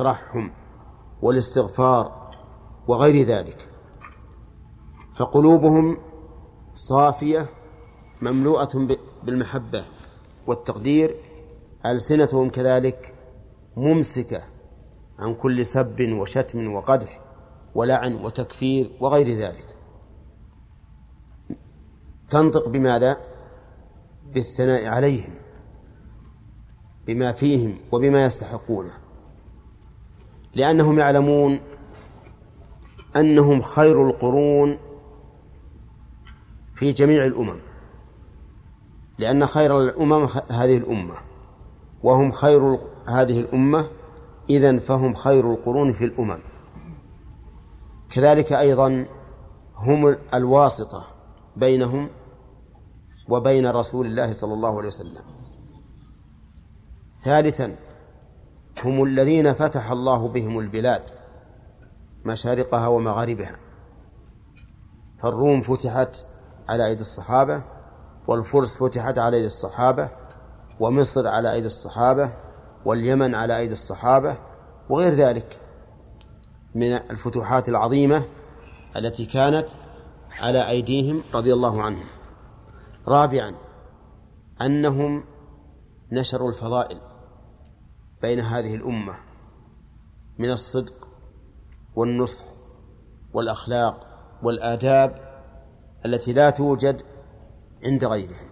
والترحم والاستغفار وغير ذلك. فقلوبهم صافية مملوءة بالمحبة والتقدير ألسنتهم كذلك ممسكة عن كل سب وشتم وقدح ولعن وتكفير وغير ذلك. تنطق بماذا؟ بالثناء عليهم بما فيهم وبما يستحقونه. لأنهم يعلمون أنهم خير القرون في جميع الأمم. لأن خير الأمم هذه الأمة. وهم خير هذه الأمة إذن فهم خير القرون في الأمم. كذلك أيضا هم الواسطة بينهم وبين رسول الله صلى الله عليه وسلم. ثالثا هم الذين فتح الله بهم البلاد مشارقها ومغاربها. فالروم فتحت على أيدي الصحابة والفرس فتحت على أيدي الصحابة ومصر على أيدي الصحابة واليمن على أيدي الصحابة وغير ذلك من الفتوحات العظيمة التي كانت على أيديهم رضي الله عنهم. رابعا أنهم نشروا الفضائل. بين هذه الأمة من الصدق والنصح والأخلاق والآداب التي لا توجد عند غيرهم.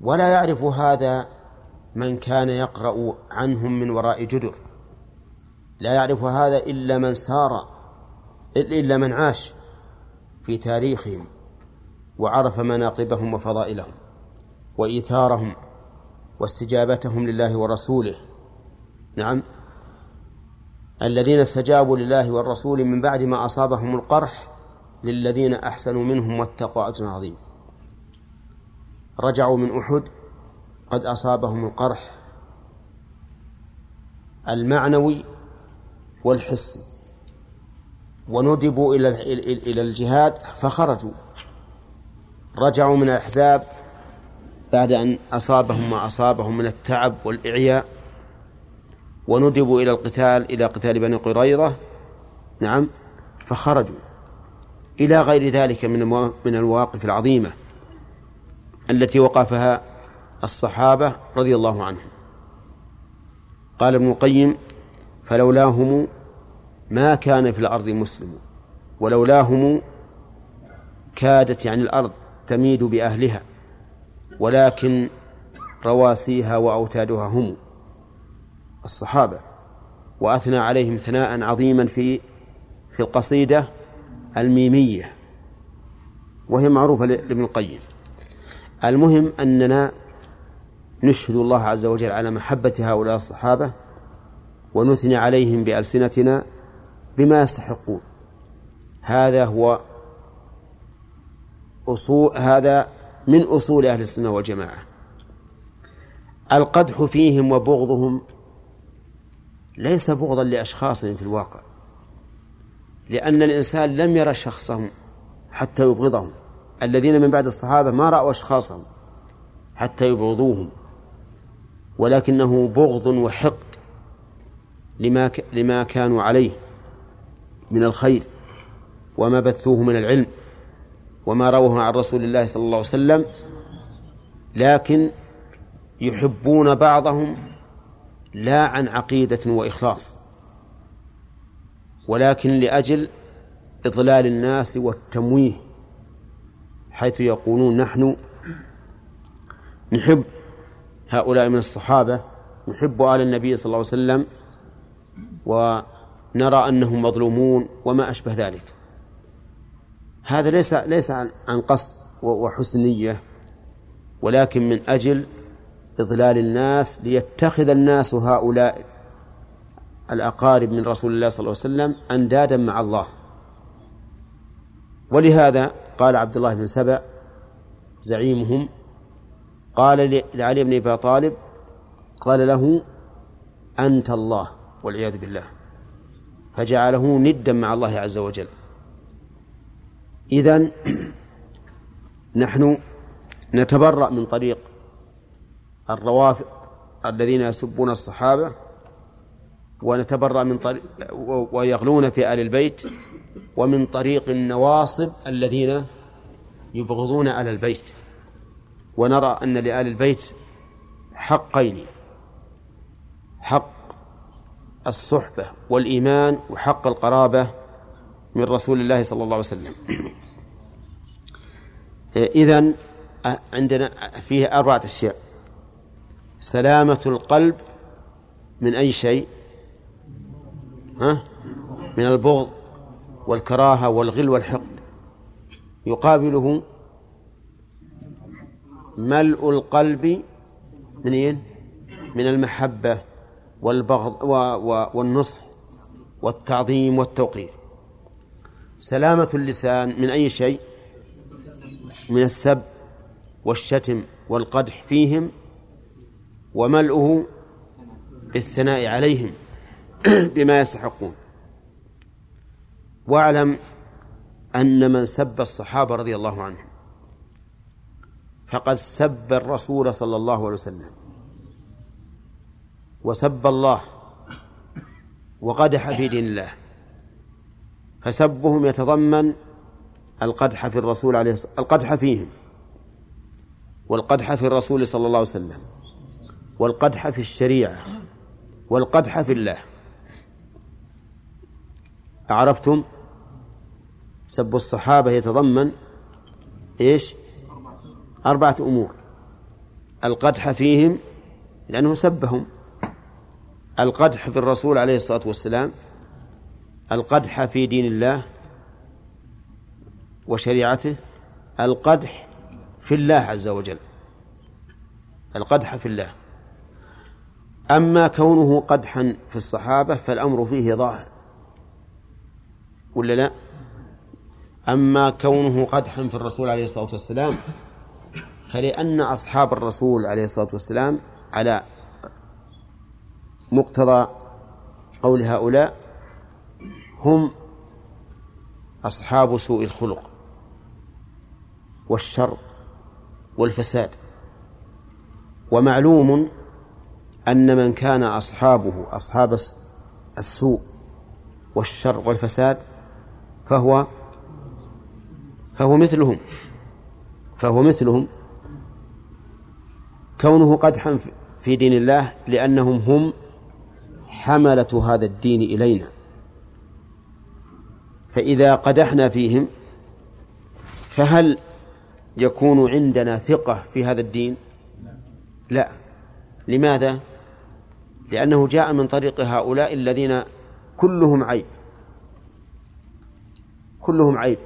ولا يعرف هذا من كان يقرأ عنهم من وراء جدر. لا يعرف هذا إلا من سار إلا من عاش في تاريخهم وعرف مناقبهم وفضائلهم وإيثارهم واستجابتهم لله ورسوله. نعم. الذين استجابوا لله والرسول من بعد ما أصابهم القرح للذين أحسنوا منهم واتقوا أجر عظيم. رجعوا من أحد قد أصابهم القرح المعنوي والحسي. وندبوا إلى إلى الجهاد فخرجوا. رجعوا من الأحزاب بعد أن أصابهم ما أصابهم من التعب والإعياء. وندبوا إلى القتال إلى قتال بني قريظة. نعم. فخرجوا إلى غير ذلك من من المواقف العظيمة التي وقفها الصحابة رضي الله عنهم. قال ابن القيم فلولاهم ما كان في الأرض مسلم ولولاهم كادت يعني الأرض تميد بأهلها ولكن رواسيها وأوتادها هم. الصحابة وأثنى عليهم ثناء عظيما في في القصيدة الميمية وهي معروفة لابن القيم. المهم أننا نشهد الله عز وجل على محبة هؤلاء الصحابة ونثني عليهم بألسنتنا بما يستحقون. هذا هو أصول هذا من أصول أهل السنة والجماعة. القدح فيهم وبغضهم ليس بغضا لأشخاصهم في الواقع. لأن الإنسان لم يرى شخصهم حتى يبغضهم. الذين من بعد الصحابة ما رأوا أشخاصهم حتى يبغضوهم. ولكنه بغض وحقد لما لما كانوا عليه من الخير وما بثوه من العلم وما رووه عن رسول الله صلى الله عليه وسلم لكن يحبون بعضهم لا عن عقيدة وإخلاص ولكن لأجل إضلال الناس والتمويه حيث يقولون نحن نحب هؤلاء من الصحابة نحب آل النبي صلى الله عليه وسلم ونرى أنهم مظلومون وما أشبه ذلك. هذا ليس ليس عن قصد وحسن نية ولكن من أجل إضلال الناس ليتخذ الناس هؤلاء الأقارب من رسول الله صلى الله عليه وسلم أندادا مع الله. ولهذا قال عبد الله بن سبأ زعيمهم قال لعلي بن أبي طالب قال له أنت الله والعياذ بالله. فجعله ندا مع الله عز وجل. إذن نحن نتبرأ من طريق الروافض الذين يسبون الصحابة ونتبرأ من طريق ويغلون في آل البيت ومن طريق النواصب الذين يبغضون آل البيت. ونرى أن لآل البيت حقين حق الصحبة والإيمان وحق القرابة من رسول الله صلى الله عليه وسلم. إذن عندنا فيه أربعة أشياء. سلامة القلب من أي شيء ها؟ من البغض والكراهة والغل والحقد يقابله ملء القلب من إيه؟ من المحبة والبغض والنصح والتعظيم والتوقير سلامة اللسان من أي شيء من السب والشتم والقدح فيهم وملؤه بالثناء عليهم بما يستحقون. واعلم أن من سب الصحابة رضي الله عنهم فقد سب الرسول صلى الله عليه وسلم وسب الله وقدح في دين الله فسبهم يتضمن القدح في الرسول عليه القدح فيهم والقدح في الرسول صلى الله عليه وسلم. والقدح في الشريعة والقدح في الله. أعرفتم سب الصحابة يتضمن إيش؟ أربعة أمور. القدح فيهم لأنه سبهم. القدح في الرسول عليه الصلاة والسلام القدح في دين الله وشريعته القدح في الله عز وجل. القدح في الله. أما كونه قدحا في الصحابة فالأمر فيه ظاهر. ولا لا؟ أما كونه قدحا في الرسول عليه الصلاة والسلام فلأن أصحاب الرسول عليه الصلاة والسلام على مقتضى قول هؤلاء هم أصحاب سوء الخلق والشر والفساد. ومعلوم أن من كان أصحابه أصحاب السوء والشر والفساد فهو فهو مثلهم فهو مثلهم كونه قدحا في دين الله لأنهم هم حملة هذا الدين إلينا فإذا قدحنا فيهم فهل يكون عندنا ثقة في هذا الدين؟ لا لماذا؟ لأنه جاء من طريق هؤلاء الذين كلهم عيب. كلهم عيب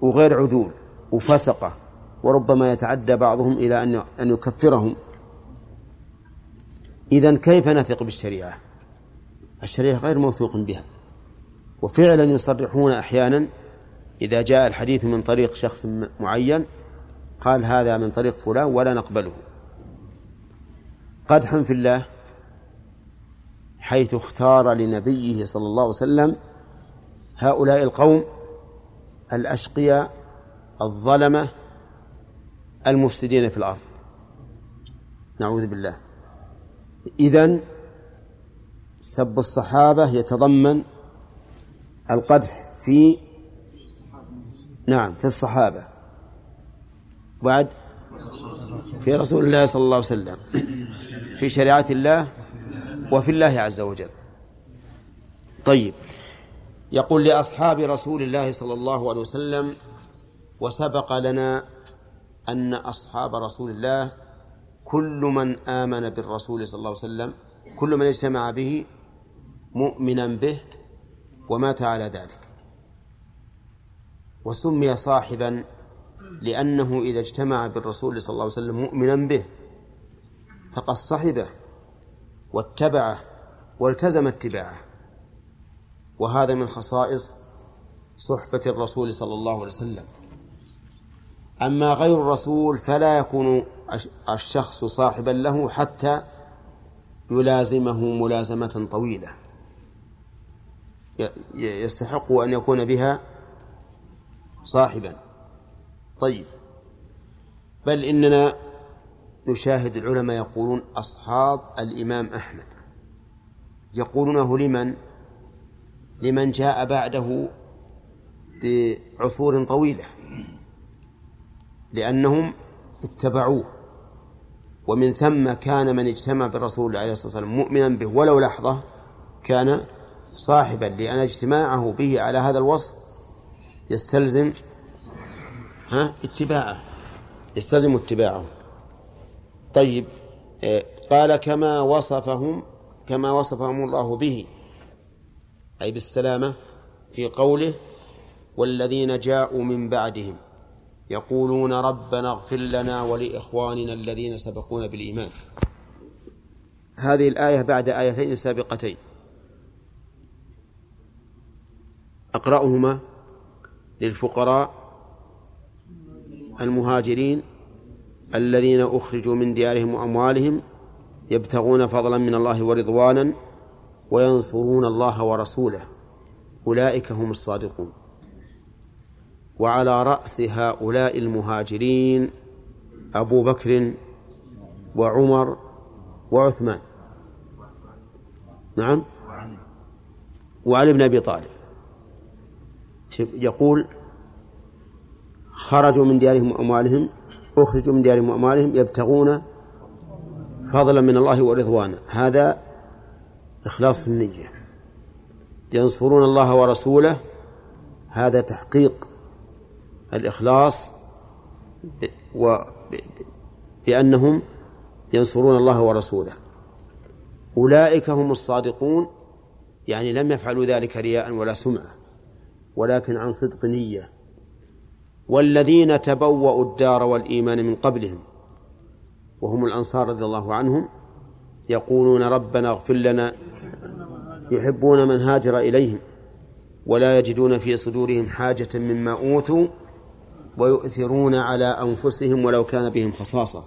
وغير عدول وفسقة. وربما يتعدى بعضهم إلى أن أن يكفرهم. إذا كيف نثق بالشريعة؟ الشريعة غير موثوق بها. وفعلا يصرحون أحيانا. إذا جاء الحديث من طريق شخص معين قال هذا من طريق فلان ولا نقبله. قدحا في الله. حيث اختار لنبيه صلى الله عليه وسلم هؤلاء القوم الأشقياء الظلمة المفسدين في الأرض. نعوذ بالله. إذن سب الصحابة يتضمن القدح في نعم في الصحابة. بعد في رسول الله صلى الله عليه وسلم في شريعة الله وفي الله عز وجل. طيب. يقول لأصحاب رسول الله صلى الله عليه وسلم وسبق لنا أن أصحاب رسول الله كل من آمن بالرسول صلى الله عليه وسلم كل من اجتمع به مؤمنا به ومات على ذلك. وسمي صاحبا لأنه إذا اجتمع بالرسول صلى الله عليه وسلم مؤمنا به فقد صحبه. واتبعه والتزم اتباعه. وهذا من خصائص صحبة الرسول صلى الله عليه وسلم. أما غير الرسول فلا يكون الشخص صاحبا له حتى يلازمه ملازمة طويلة. يستحق أن يكون بها صاحبا. طيب. بل إننا نشاهد العلماء يقولون أصحاب الإمام أحمد. يقولونه لمن؟ لمن جاء بعده بعصور طويلة. لأنهم اتبعوه. ومن ثم كان من اجتمع بالرسول عليه الصلاة والسلام مؤمنا به ولو لحظة كان صاحبا لأن اجتماعه به على هذا الوصف يستلزم ها اتباعه. يستلزم اتباعه. طيب آه، قال كما وصفهم كما وصفهم الله به أي بالسلامة في قوله والذين جاءوا من بعدهم يقولون ربنا اغفر لنا ولإخواننا الذين سبقونا بالإيمان. هذه الآية بعد آيتين سابقتين. أقرأهما للفقراء المهاجرين الذين أخرجوا من ديارهم وأموالهم يبتغون فضلا من الله ورضوانا وينصرون الله ورسوله. أولئك هم الصادقون. وعلى رأس هؤلاء المهاجرين أبو بكر وعمر وعثمان. نعم. وعلي بن أبي طالب. يقول خرجوا من ديارهم وأموالهم أخرجوا من ديارهم وأموالهم يبتغون فضلا من الله ورضوانا. هذا إخلاص النية. ينصرون الله ورسوله هذا تحقيق الإخلاص و بأنهم ينصرون الله ورسوله. أولئك هم الصادقون يعني لم يفعلوا ذلك رياء ولا سمعة ولكن عن صدق نية. والذين تبوأوا الدار والإيمان من قبلهم. وهم الأنصار رضي الله عنهم يقولون ربنا اغفر لنا يحبون من هاجر إليهم ولا يجدون في صدورهم حاجة مما أوتوا ويؤثرون على أنفسهم ولو كان بهم خصاصة.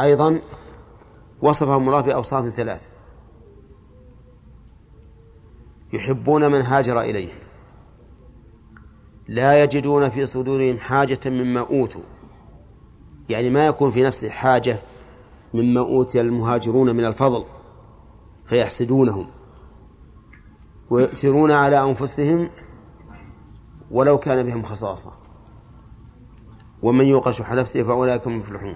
أيضا وصفهم الله بأوصاف ثلاث يحبون من هاجر إليهم. لا يجدون في صدورهم حاجة مما أوتوا. يعني ما يكون في نفسه حاجة مما أوتي المهاجرون من الفضل فيحسدونهم. ويؤثرون على أنفسهم ولو كان بهم خصاصة. ومن يوق شح نفسه فأولئك هم المفلحون.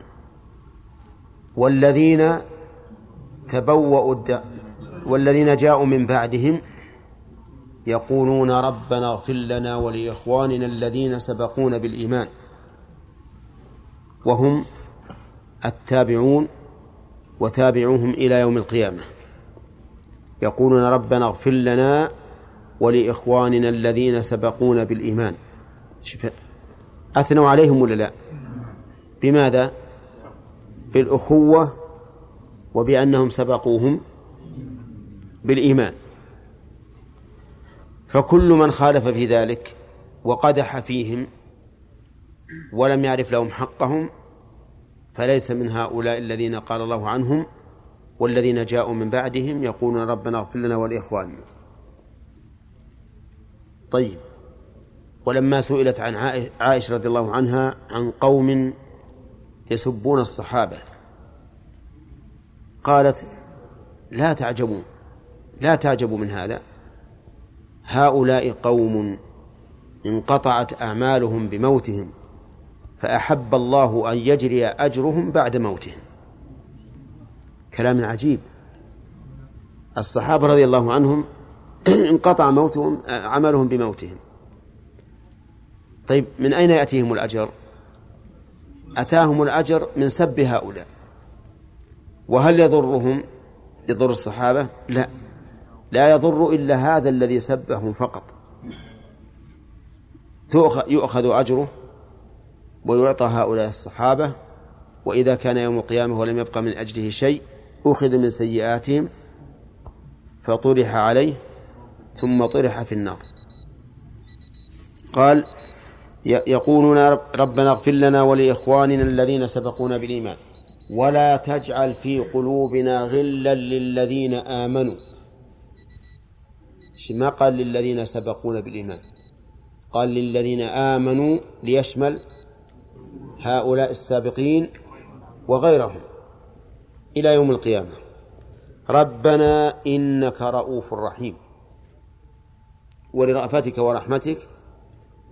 والذين تبوأوا. والذين جاءوا من بعدهم يقولون ربنا اغفر لنا ولإخواننا الذين سبقونا بالإيمان. وهم التابعون وتابعوهم إلى يوم القيامة. يقولون ربنا اغفر لنا ولإخواننا الذين سبقونا بالإيمان. شوف أثنوا عليهم ولا لا؟ بماذا؟ بالأخوة وبأنهم سبقوهم بالإيمان. فكل من خالف في ذلك وقدح فيهم ولم يعرف لهم حقهم فليس من هؤلاء الذين قال الله عنهم والذين جاءوا من بعدهم يقولون ربنا اغفر لنا ولإخواننا. طيب. ولما سئلت عن عائشة رضي الله عنها عن قوم يسبون الصحابة قالت لا تعجبوا لا تعجبوا من هذا. هؤلاء قوم انقطعت أعمالهم بموتهم فأحب الله أن يجري أجرهم بعد موتهم. كلام عجيب. الصحابة رضي الله عنهم انقطع موتهم عملهم بموتهم. طيب من أين يأتيهم الأجر؟ أتاهم الأجر من سب هؤلاء. وهل يضرهم؟ يضر الصحابة؟ لا. لا يضر إلا هذا الذي سبهم فقط. يؤخذ أجره ويعطى هؤلاء الصحابة وإذا كان يوم القيامة ولم يبقى من أجله شيء أخذ من سيئاتهم فطرح عليه ثم طرح في النار. قال يقولون ربنا اغفر لنا ولإخواننا الذين سبقونا بالإيمان ولا تجعل في قلوبنا غلا للذين آمنوا. ما قال للذين سبقونا بالإيمان؟ قال للذين آمنوا ليشمل هؤلاء السابقين وغيرهم إلى يوم القيامة. ربنا إنك رؤوف رحيم. ولرأفتك ورحمتك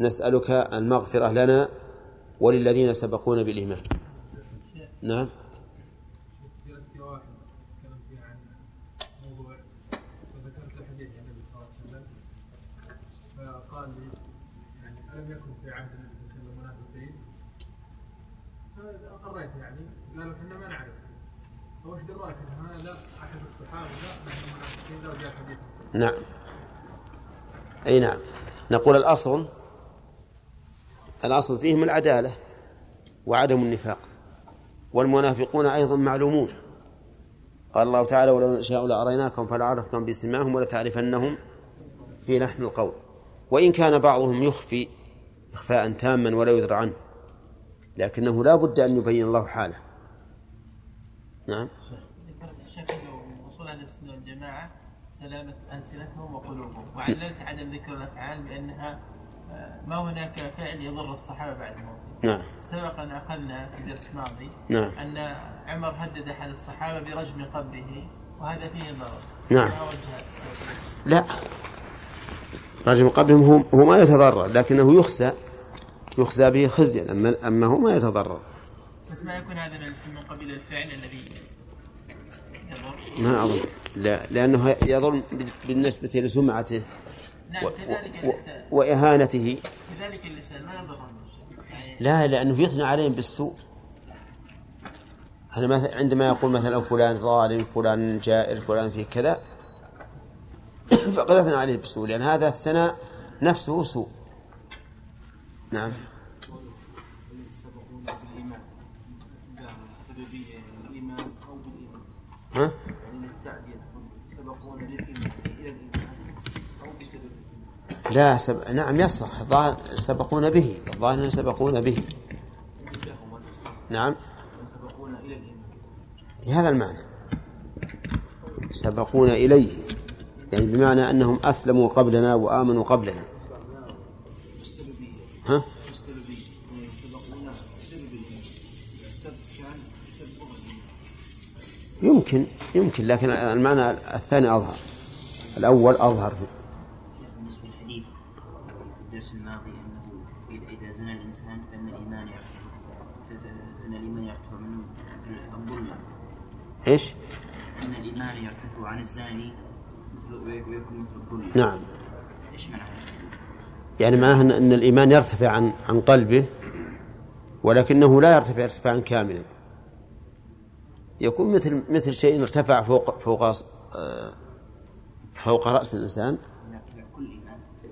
نسألك المغفرة لنا وللذين سبقونا بالإيمان. نعم فقال لي يعني الم يكن في عهد النبي صلى الله عليه وسلم منافقين فاقريت يعني قالوا إحنا ما نعرف فوش دراك ان هذا احد الصحابه لا نحن منافقين لو جاء حديث نعم. أي نعم. نقول الأصل الأصل فيهم العدالة وعدم النفاق. والمنافقون أيضا معلومون. قال الله تعالى ولو نشاء لأريناكم فلعرفتم بسماهم ولتعرفنهم في لحن القول. وإن كان بعضهم يخفي إخفاء تاما ولا يدرى عنه لكنه لا بد أن يبين الله حاله. نعم ذكرت الشك وصول أهل السنة والجماعة سلامة ألسنتهم وقلوبهم. وعللت عدم ذكر الأفعال بأنها آه، ما هناك فعل يضر الصحابة بعد موته نعم. سبق أن أخذنا في درس ماضي نعم. أن عمر هدد أحد الصحابة برجم قبره وهذا فيه ضرر. نعم. لا. رجل قبلهم هو, هو ما يتضرر لكنه يخزى يخزى به خزيا أما, أما هو ما يتضرر. بس ما يكون هذا من قبيل الفعل الذي ما أظن. لا لأنه يظلم بالنسبة لسمعته نعم و- و- وإهانته. كذلك اللسان ما لا لأنه يثنى عليهم بالسوء. أنا مثلا عندما يقول مثلا فلان ظالم فلان جائر فلان في كذا فقد أثنى عليه بالسوء لأن هذا الثناء نفسه سوء. نعم يسبقون بالإيمان سببية الإيمان أو بالإيمان ها؟ يعني التعدية يسبقون للإيمان إلى الإيمان أو بسبب الإيمان لا سب... نعم يصح. سبقون به. الظاهر سبقون به. نعم. يسبقون إلى الإيمان هذا المعنى. سبقون إليه. يعني بمعنى أنهم أسلموا قبلنا وآمنوا قبلنا. ها؟ بالسببية يعني يسبقون بسبب الإيمان السبب كان بسبب الإيمان يمكن يمكن لكن المعنى الثاني أظهر. الأول أظهر بالنسبة للحديث في الدرس الماضي أنه إذا- زنى الإنسان فإن الإيمان يرتفع فإن الإيمان يرتفع منه مثل الظلمة إيش؟ أن الإيمان يرتفع عن الزاني ويكون مثل الظلمة نعم. إيش معنى؟ يعني معناه أن- أن الإيمان يرتفع عن عن قلبه ولكنه لا يرتفع ارتفاعا كاملا يكون مثل مثل شيء ارتفع فوق فوق آه، فوق رأس الإنسان.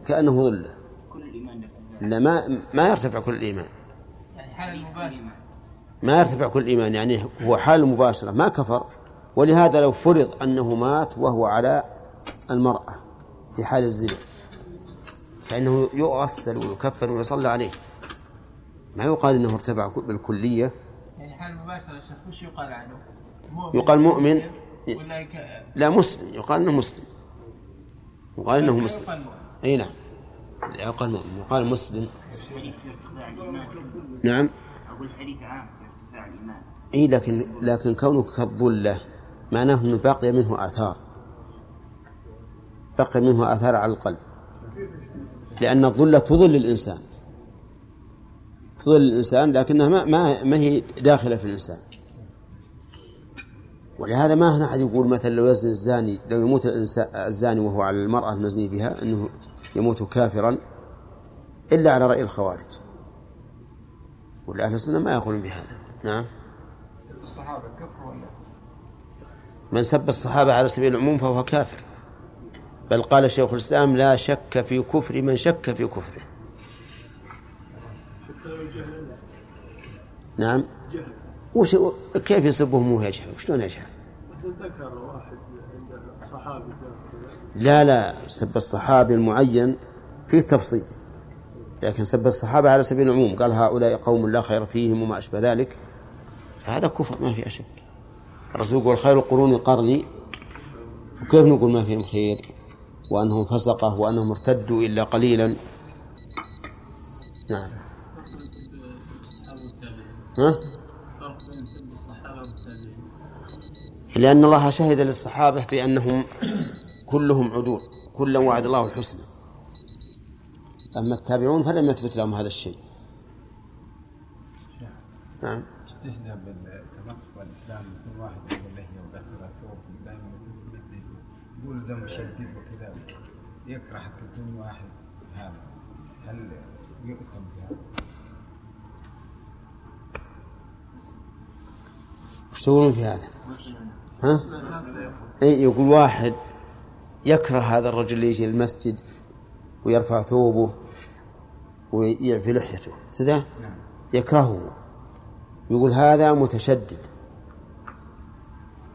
كأنه ظله لا ما ما يرتفع كل الإيمان. يعني حال كل المباشرة ما يرتفع كل الإيمان يعني هو حال مباشرة ما كفر. ولهذا لو فرض أنه مات وهو على المرأة في حال الزنا فإنه يغسل ويكفن ويصلى عليه. ما يقال أنه ارتفع بالكلية. يعني حال المباشرة الشيخ وش يقال عنه؟ يقال مؤمن. لا مسلم. يقال أنه مسلم. يقال لا مسلم. أي نعم. لا يقال مؤمن. يقال مسلم. نعم. الحديث عام في ارتفاع الإيمان إي لكن لكن كونك كالظلة معناه إنه بقي منه آثار. بقي منه آثار على القلب. لأن الظلة تظل الانسان تظل الانسان لكنها ما ما ما هي داخلة في الإنسان. ولهذا ما هنا أحد يقول مثلا لو يزني الزاني لو يموت الزاني وهو على المرأة المزني بها إنه يموت كافرا إلا على رأي الخوارج. والأهل السنة ما يقولون بهذا. نعم. الصحابة كفر ولا من سب الصحابة على سبيل العموم فهو كافر. بل قال شيخ الإسلام لا شك في كفر من شك في كفره. نعم. وش كيف يسبهم وهو يجهل؟ وشلون يجهل؟ ذكر واحد عند صحابي لا لا سب الصحابي المعين فيه تفصيل لكن سب الصحابة على سبيل العموم. قال هؤلاء قوم لا خير فيهم وما أشبه ذلك. فهذا كفر ما في شك الرسول يقول خير القرون قرني. وكيف نقول ما فيهم خير؟ وأنهم فسقة وأنهم ارتدوا إلا قليلا. نعم. ها فرق بين سب الصحابة والتابعين لأن الله شهد للصحابة بأنهم كلهم عدول كلا وعد الله الحسنى أما التابعون فلم يثبت لهم هذا الشيء نعم والإسلام واحد يقول له وبثرة دائما يقول ده مشدد وكذا يكره حتى يكون واحد هذا هل يؤثم بهذا؟ وش تقولون في هذا؟ ها؟ إيه يقول واحد يكره هذا الرجل اللي يجي المسجد ويرفع ثوبه ويعفي لحيته سده يكرهه. يقول هذا متشدد.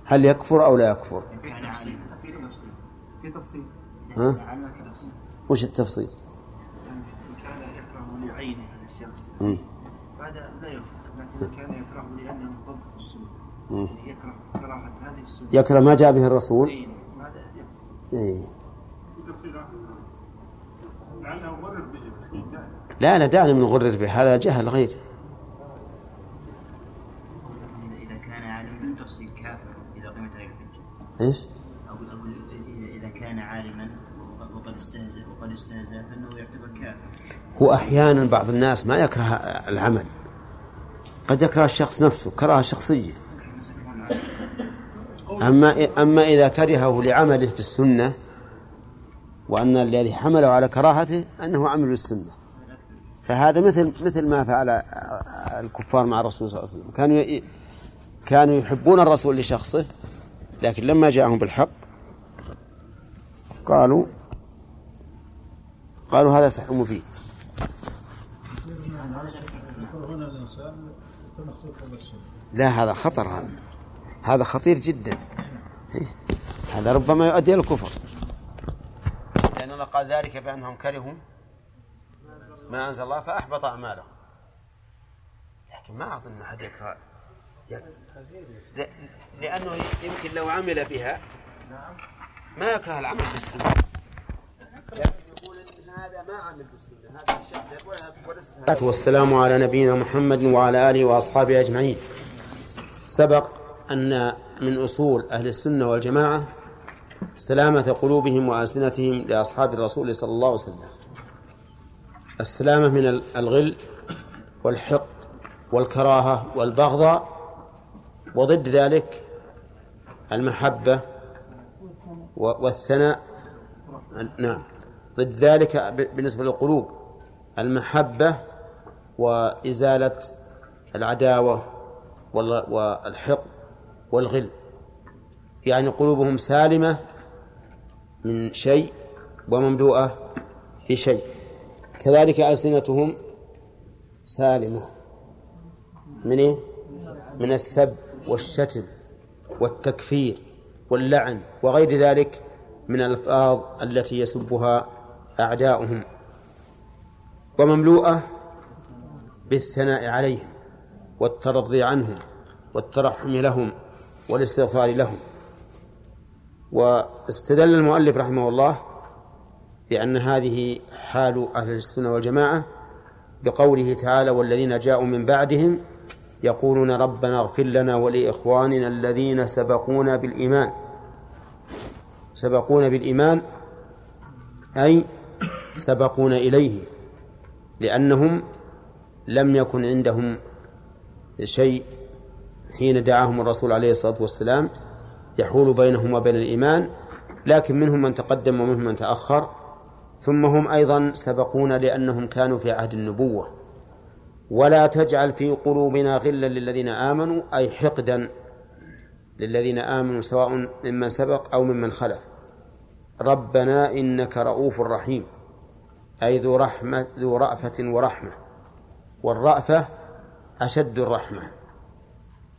هل يكفر أو لا يكفر؟ في تفصيل. في تفصيل. ها؟ وش التفصيل؟ يعني إن كان يكره لعينه هذا الشخص مم. هذا لا يكره لكن إن كان يكره لأنه ضد السنة. يعني يكره ما جاء به الرسول. إيه. دائما لا لا دعنا من غرر به هذا جهل غير. إذا- كان عالما بالتفصيل كافر إذا قيمت عليه الحجة أو إذا- إذا كان عالما وقد استهزأ وقد استهزأ فإنه يعتبر كافر هو أحيانا بعض الناس ما يكره العمل قد يكره الشخص نفسه كراهة شخصية. أما أما إذا كرهه لعمله في السنة وأن الذي حمله على كراهته أنه عمل بالسنة. فهذا مثل مثل ما فعل الكفار مع الرسول صلى الله عليه وسلم. كانوا كانوا يحبون الرسول لشخصه لكن لما جاءهم بالحق قالوا قالوا هذا سحر بالسنة لا هذا خطر هذا. هذا خطير جدا. إيه. هذا ربما يؤدي إلى الكفر. لأن الله قال ذلك بأنهم كرهوا ما أنزل الله فأحبط أعمالهم. لكن ما أظن أحد يكره. ي- ل- لأنه يمكن لو عمل بها ما يكره العمل بالسنة. لكن يقول ان هذا ما عمل بالسنه هذا يقول والسلام على نبينا محمد وعلى آله وأصحابه أجمعين. سبق أن من أصول أهل السنة والجماعة سلامة قلوبهم وألسنتهم لأصحاب الرسول صلى الله عليه وسلم. السلامة من الغل والحقد والكراهة والبغضاء وضد ذلك المحبة والثناء. نعم. ضد ذلك بالنسبة للقلوب المحبة وإزالة العداوة وال- والحقد والغل. يعني قلوبهم سالمة من شيء ومملوءة بشيء. كذلك ألسنتهم سالمة. من إيه؟ من السب والشتم والتكفير واللعن وغير ذلك من الألفاظ التي يسبها أعداؤهم. ومملوءة بالثناء عليهم والترضي عنهم والترحم لهم. والاستغفار لهم واستدل المؤلف رحمه الله بأن هذه حال أهل السنة والجماعة بقوله تعالى والذين جاءوا من بعدهم يقولون ربنا اغفر لنا ولإخواننا الذين سبقونا بالإيمان. سبقونا بالإيمان أي سبقونا إليه لأنهم لم يكن عندهم شيء حين دعاهم الرسول عليه الصلاة والسلام يحول بينهم وبين الإيمان لكن منهم من تقدم ومنهم من تأخر. ثم هم أيضا سبقونا لأنهم كانوا في عهد النبوة. ولا تجعل في قلوبنا غلا للذين آمنوا أي حقدا للذين آمنوا سواء ممن سبق أو ممن خلف. ربنا إنك رؤوف رحيم أي ذو رحمة ذو رأفة ورحمة. والرأفة أشد الرحمة.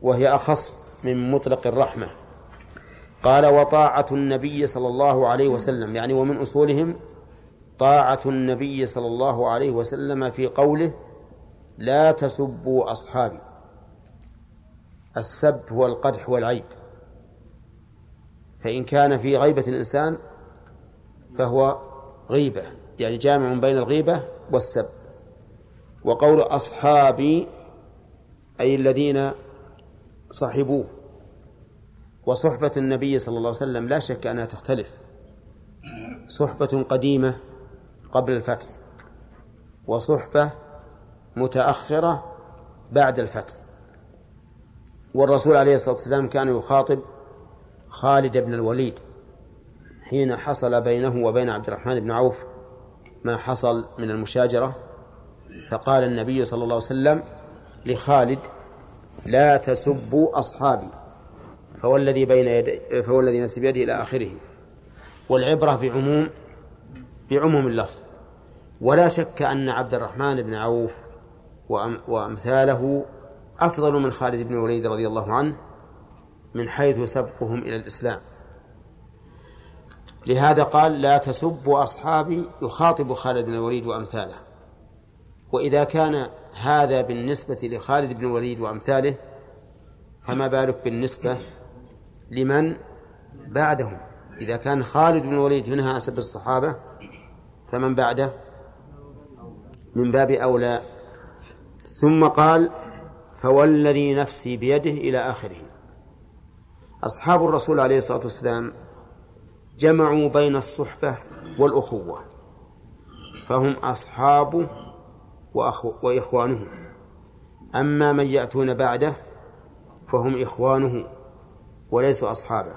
وهي أخص من مطلق الرحمة. قال وطاعة النبي صلى الله عليه وسلم يعني ومن أصولهم طاعة النبي صلى الله عليه وسلم في قوله لا تسبوا أصحابي. السب هو القدح والعيب. فإن كان في غيبة الإنسان فهو غيبة يعني جامع بين الغيبة والسب. وقول أصحابي أي الذين صحبوه وصحبة النبي صلى الله عليه وسلم لا شك أنها تختلف. صحبة قديمة قبل الفتح وصحبة متأخرة بعد الفتح. والرسول عليه الصلاة والسلام كان يخاطب خالد بن الوليد حين حصل بينه وبين عبد الرحمن بن عوف ما حصل من المشاجرة. فقال النبي صلى الله عليه وسلم لخالد لا تسبوا أصحابي. فهو الذي بين يدي فهو الذي نفسي بيده إلى آخره. والعبرة بعموم بعموم اللفظ. ولا شك أن عبد الرحمن بن عوف وأمثاله أفضل من خالد بن الوليد رضي الله عنه من حيث سبقهم إلى الإسلام. لهذا قال لا تسبوا أصحابي يخاطب خالد بن الوليد وأمثاله. وإذا كان هذا بالنسبة لخالد بن الوليد وأمثاله فما بالك بالنسبة لمن بعدهم؟ إذا كان خالد بن الوليد منها أسب الصحابة فمن بعده؟ من باب أولى. ثم قال فوالذي نفسي بيده إلى آخره. أصحاب الرسول عليه الصلاة والسلام جمعوا بين الصحبة والأخوة فهم أصحابه وأخو وإخوانه. أما من يأتون بعده فهم إخوانه وليسوا أصحابه.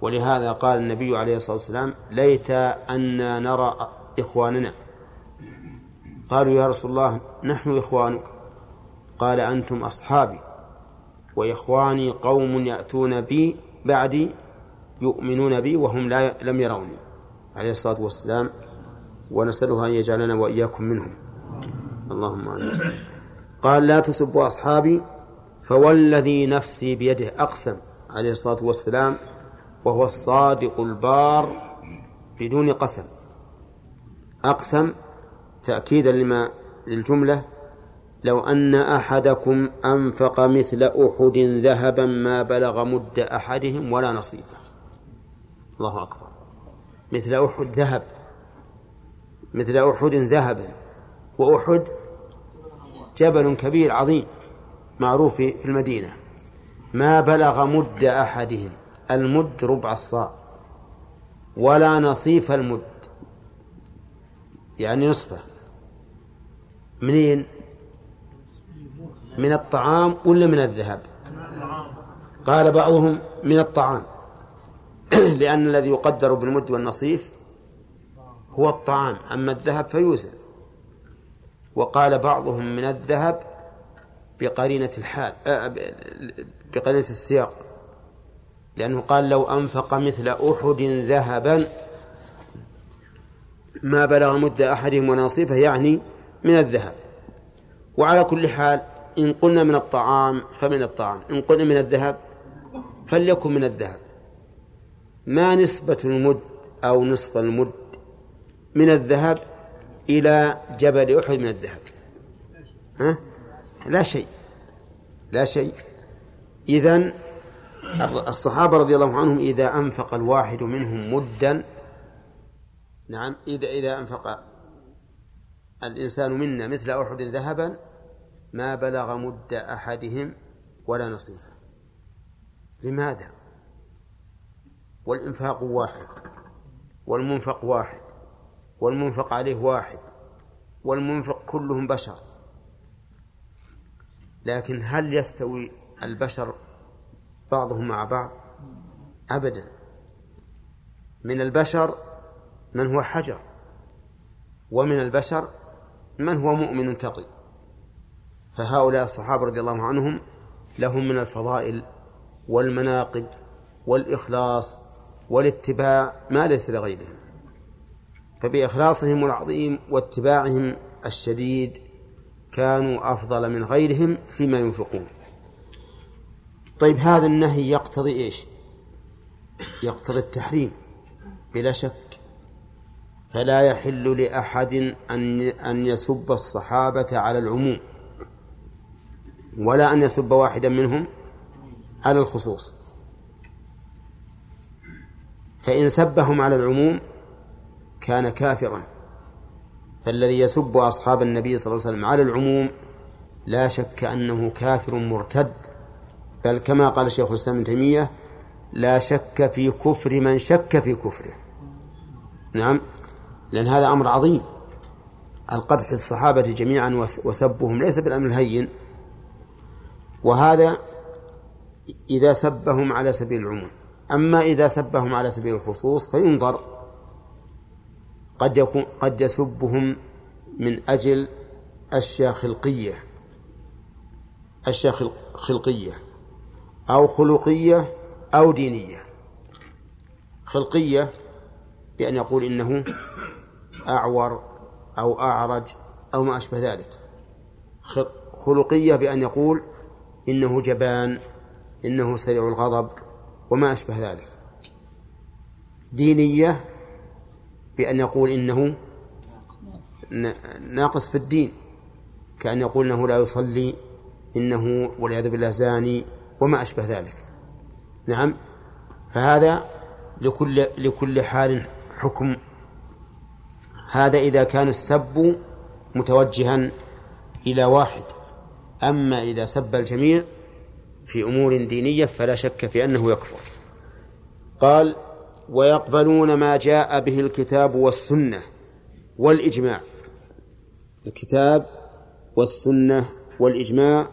ولهذا قال النبي عليه الصلاة والسلام ليت أن نرى إخواننا. قالوا يا رسول الله نحن إخوانك. قال أنتم أصحابي وإخواني قوم يأتون بي بعدي يؤمنون بي وهم لا لم يروني. عليه الصلاة والسلام ونسأله أن يجعلنا وإياكم منهم. اللهم آمين. قال لا تسبوا أصحابي فوالذي نفسي بيده أقسم عليه الصلاة والسلام وهو الصادق البار بدون قسم. أقسم تأكيدا لما للجملة لو أن أحدكم أنفق مثل أحد ذهبا ما بلغ مد أحدهم ولا نصيبه الله أكبر. مثل أحد ذهب. مثل أحد ذهبا وأحد جبل كبير عظيم معروف في المدينة. ما بلغ مد أحدهم المد ربع الصاع. ولا نصيف المد. يعني نصفه. منين؟ من الطعام ولا من الذهب؟ قال بعضهم من الطعام. لأن الذي يقدر بالمد والنصيف هو الطعام. أما الذهب فيوزن. وقال بعضهم من الذهب بقرينة الحال آه، بقرينة السياق لأنه قال لو أنفق مثل أحد ذهبا ما بلغ مد أحدهم ونصيفه يعني من الذهب. وعلى كل حال إن قلنا من الطعام فمن الطعام إن قلنا من الذهب فليكن من الذهب. ما نسبة المد أو نصف المد من الذهب إلى جبل أحد من الذهب. ها؟ لا شيء. لا شيء. إذن الصحابة رضي الله عنهم إذا أنفق الواحد منهم مدا نعم إذا إذا أنفق الإنسان منا مثل أحد ذهبا ما بلغ مد أحدهم ولا نصيفه لماذا؟ والإنفاق واحد والمنفق واحد. والمنفق عليه واحد والمنفق كلهم بشر. لكن هل يستوي البشر بعضهم مع بعض؟ أبدا. من البشر من هو حجر ومن البشر من هو مؤمن تقي. فهؤلاء الصحابة رضي الله عنهم لهم من الفضائل والمناقب والإخلاص والاتباع ما ليس لغيرهم فبإخلاصهم العظيم واتباعهم الشديد كانوا أفضل من غيرهم فيما ينفقون. طيب هذا النهي يقتضي إيش؟ يقتضي التحريم. بلا شك. فلا يحل لأحد أن أن يسب الصحابة على العموم ولا أن يسب واحدا منهم على الخصوص. فإن سبهم على العموم كان كافرا. فالذي يسب أصحاب النبي صلى الله عليه وسلم على العموم لا شك أنه كافر مرتد. بل كما قال شيخ الإسلام ابن تيمية لا شك في كفر من شك في كفره. نعم لأن هذا أمر عظيم. القدح الصحابة جميعا وس- وسبهم ليس بالأمر الهين. وهذا إذا سبهم على سبيل العموم. أما إذا سبهم على سبيل الخصوص فينظر قد يكون قد يسبهم من أجل أشياء خلقية أشياء خلق- خلقية أو خلقية أو دينية. خلقية بأن يقول إنه أعور أو أعرج أو ما أشبه ذلك. خلقية بأن يقول إنه جبان إنه سريع الغضب وما أشبه ذلك. دينية بأن يقول إنه ناقص في الدين كأن يقول إنه لا يصلي إنه والعياذ بالله زاني وما أشبه ذلك. نعم. فهذا لكل لكل حال حكم. هذا إذا كان السب متوجها إلى واحد. أما إذا سب الجميع في أمور دينية فلا شك في أنه يكفر. قال ويقبلون ما جاء به الكتاب والسنة والإجماع. الكتاب والسنة والإجماع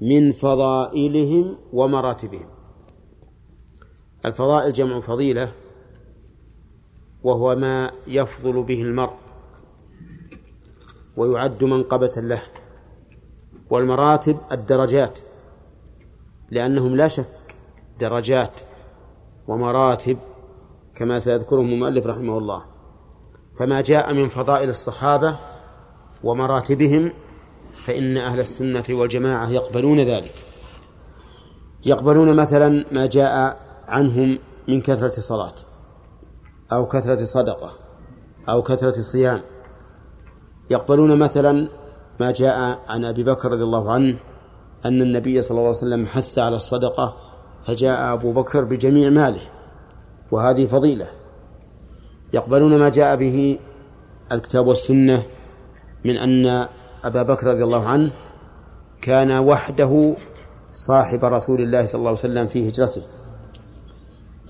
من فضائلهم ومراتبهم. الفضائل جمع فضيلة وهو ما يفضل به المرء ويعد منقبة له والمراتب الدرجات لأنهم لا شك درجات ومراتب كما سيذكرهم المؤلف رحمه الله. فما جاء من فضائل الصحابة ومراتبهم فإن أهل السنة والجماعة يقبلون ذلك. يقبلون مثلا ما جاء عنهم من كثرة صلاة أو كثرة صدقة أو كثرة صيام. يقبلون مثلا ما جاء عن أبي بكر رضي الله عنه أن النبي صلى الله عليه وسلم حث على الصدقة فجاء أبو بكر بجميع ماله. وهذه فضيلة. يقبلون ما جاء به الكتاب والسنة من أن أبا بكر رضي الله عنه كان وحده صاحب رسول الله صلى الله عليه وسلم في هجرته.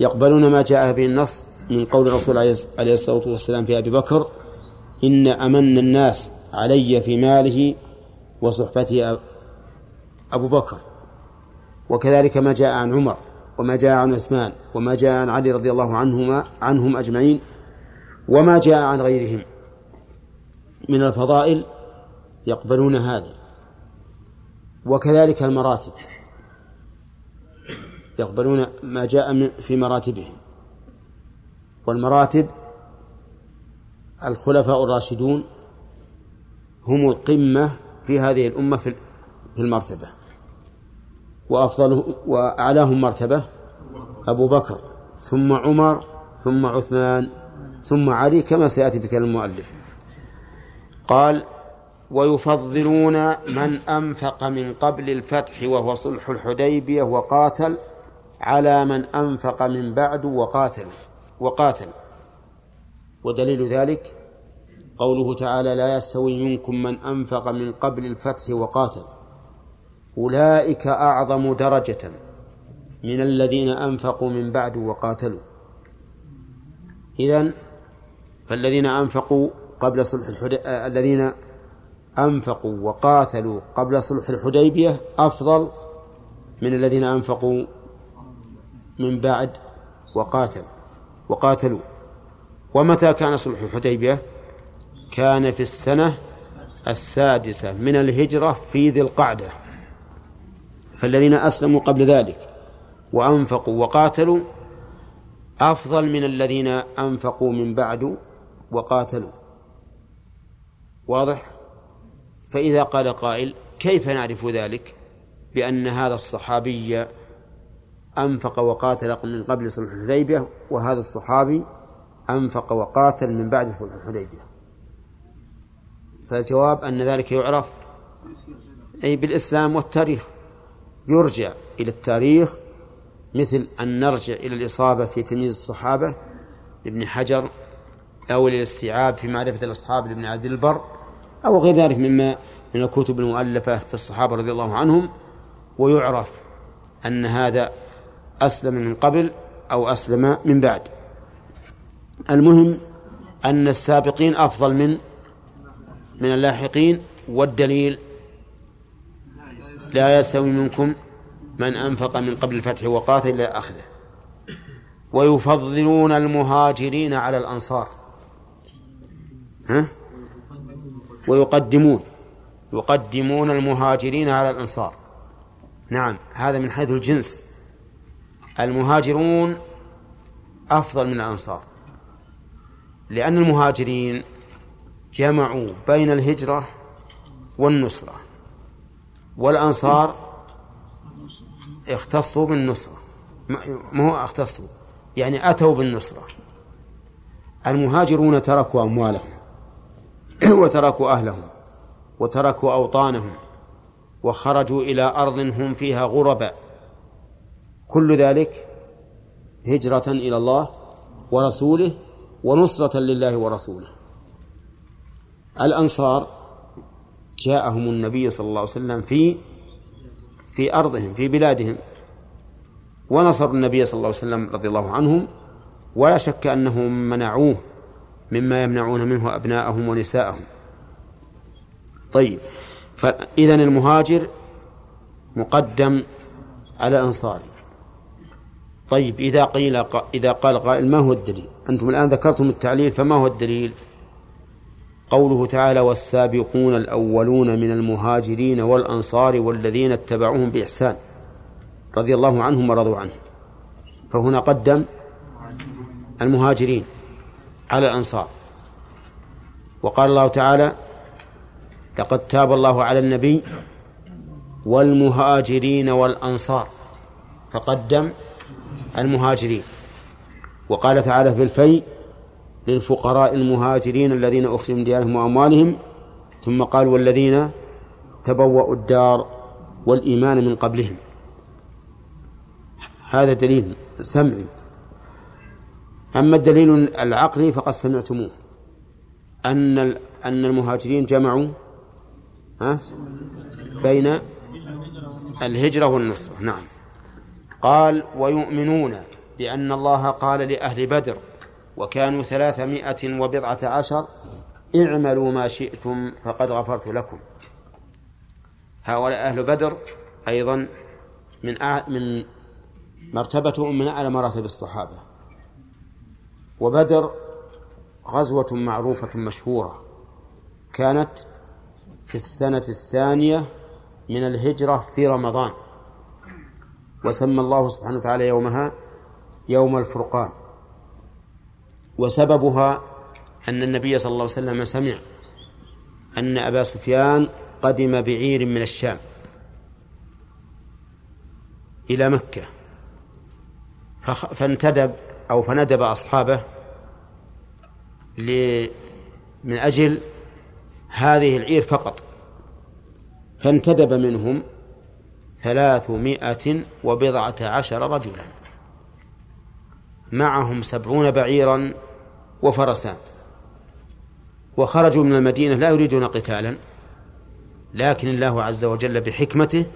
يقبلون ما جاء به النص من قول الرسول عليه الصلاة والسلام في أبي بكر إن أمن الناس علي في ماله وصحبته أبو بكر. وكذلك ما جاء عن عمر. وما جاء عن عثمان وما جاء عن علي رضي الله عنهما عنهم أجمعين وما جاء عن غيرهم. من الفضائل يقبلون هذا. وكذلك المراتب. يقبلون ما جاء في مراتبهم. والمراتب الخلفاء الراشدون هم القمة في هذه الأمة في المرتبة. وأفضل وأعلاهم مرتبة أبو بكر ثم عمر ثم عثمان ثم علي كما سيأتي في كلام المؤلف. قال ويفضلون من أنفق من قبل الفتح وهو صلح الحديبية وقاتل على من أنفق من بعد وقاتل وقاتل. ودليل ذلك قوله تعالى لا يستوي منكم من أنفق من قبل الفتح وقاتل. أولئك أعظم درجة من الذين أنفقوا من بعد وقاتلوا. إذن فالذين أنفقوا قبل صلح الحديبية الذين أنفقوا وقاتلوا قبل صلح الحديبية أفضل من الذين أنفقوا من بعد وقاتل وقاتلوا. ومتى كان صلح الحديبية؟ كان في السنة السادسة من الهجرة في ذي القعدة. فالذين أسلموا قبل ذلك وأنفقوا وقاتلوا أفضل من الذين أنفقوا من بعد وقاتلوا. واضح؟ فإذا قال قائل كيف نعرف ذلك؟ بأن هذا الصحابي أنفق وقاتل من قبل صلح الحديبية وهذا الصحابي أنفق وقاتل من بعد صلح الحديبية. فالجواب أن ذلك يعرف أي بالإسلام والتاريخ. يرجع إلى التاريخ مثل أن نرجع إلى الإصابة في تمييز الصحابة لابن حجر أو الاستيعاب في معرفة الأصحاب لابن عبد البر أو غير ذلك مما من الكتب المؤلفة في الصحابة رضي الله عنهم ويعرف أن هذا أسلم من قبل أو أسلم من بعد. المهم أن السابقين أفضل من من اللاحقين والدليل لا يستوي منكم من أنفق من قبل الفتح وقاتل إلى آخره. ويفضلون المهاجرين على الأنصار. ها؟ ويقدمون. يقدمون المهاجرين على الأنصار. نعم هذا من حيث الجنس. المهاجرون أفضل من الأنصار. لأن المهاجرين جمعوا بين الهجرة والنصرة. والأنصار اختصوا بالنصرة. ما هو اختصوا؟ يعني أتوا بالنصرة. المهاجرون تركوا أموالهم وتركوا أهلهم وتركوا أوطانهم وخرجوا إلى أرض هم فيها غرباء. كل ذلك هجرة إلى الله ورسوله ونصرة لله ورسوله. الأنصار جاءهم النبي صلى الله عليه وسلم في في أرضهم في بلادهم ونصروا النبي صلى الله عليه وسلم رضي الله عنهم ولا شك أنهم منعوه مما يمنعون منه أبناءهم ونساءهم طيب فإذا المهاجر مقدم على الأنصار طيب إذا قيل إذا قال قائل ما هو الدليل؟ أنتم الآن ذكرتم التعليل فما هو الدليل؟ قوله تعالى والسابقون الأولون من المهاجرين والأنصار والذين اتبعوهم بإحسان رضي الله عنهم ورضوا عنه. فهنا قدم المهاجرين على الأنصار. وقال الله تعالى لقد تاب الله على النبي والمهاجرين والأنصار فقدم المهاجرين. وقال تعالى في الفيء للفقراء المهاجرين الذين أخرجوا من ديارهم وأموالهم ثم قال والذين تبوأوا الدار والإيمان من قبلهم. هذا دليل سمعي. أما الدليل العقلي فقد سمعتموه. أن أن المهاجرين جمعوا ها بين الهجرة والنصرة. نعم. قال ويؤمنون بأن الله قال لأهل بدر وكانوا ثلاثمائة وبضعة عشر اعملوا ما شئتم فقد غفرت لكم. هؤلاء أهل بدر أيضا من من مرتبتهم من أعلى مراتب الصحابة. وبدر غزوة معروفة مشهورة كانت في السنة الثانية من الهجرة في رمضان وسمى الله سبحانه وتعالى يومها يوم الفرقان. وسببها أن النبي صلى الله عليه وسلم سمع أن أبا سفيان قدم بعير من الشام إلى مكة. فانتدب أو فندب أصحابه من أجل هذه العير فقط. فانتدب منهم ثلاثمائة وبضعة عشر رجلا. معهم سبعون بعيرا وفرسان. وخرجوا من المدينة لا يريدون قتالا لكن الله عز وجل بحكمته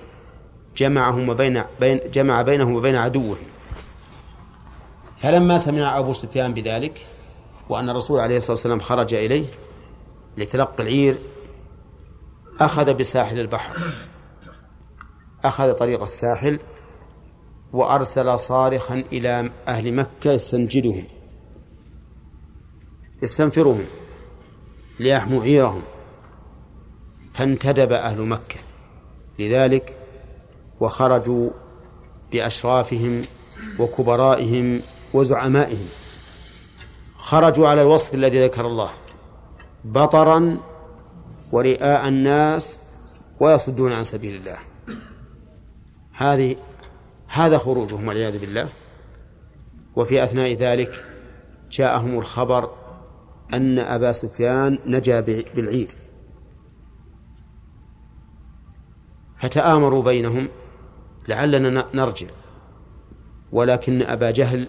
جمعهم وبين بين جمع بينهم وبين عدوهم. فلما سمع أبو سفيان بذلك وأن الرسول عليه الصلاة والسلام خرج إليه لتلقي العير أخذ بساحل البحر. أخذ طريق الساحل وأرسل صارخا إلى أهل مكة يستنجدهم. يستنفرهم ليحموا عيرهم فانتدب أهل مكة. لذلك وخرجوا بأشرافهم وكبرائهم وزعمائهم. خرجوا على الوصف الذي ذكر الله. بطرا ورئاء الناس ويصدون عن سبيل الله. هذه هذا خروجهم والعياذ بالله. وفي أثناء ذلك جاءهم الخبر أن أبا سفيان نجا بالعير فتآمروا بينهم لعلنا نرجع. ولكن أبا جهل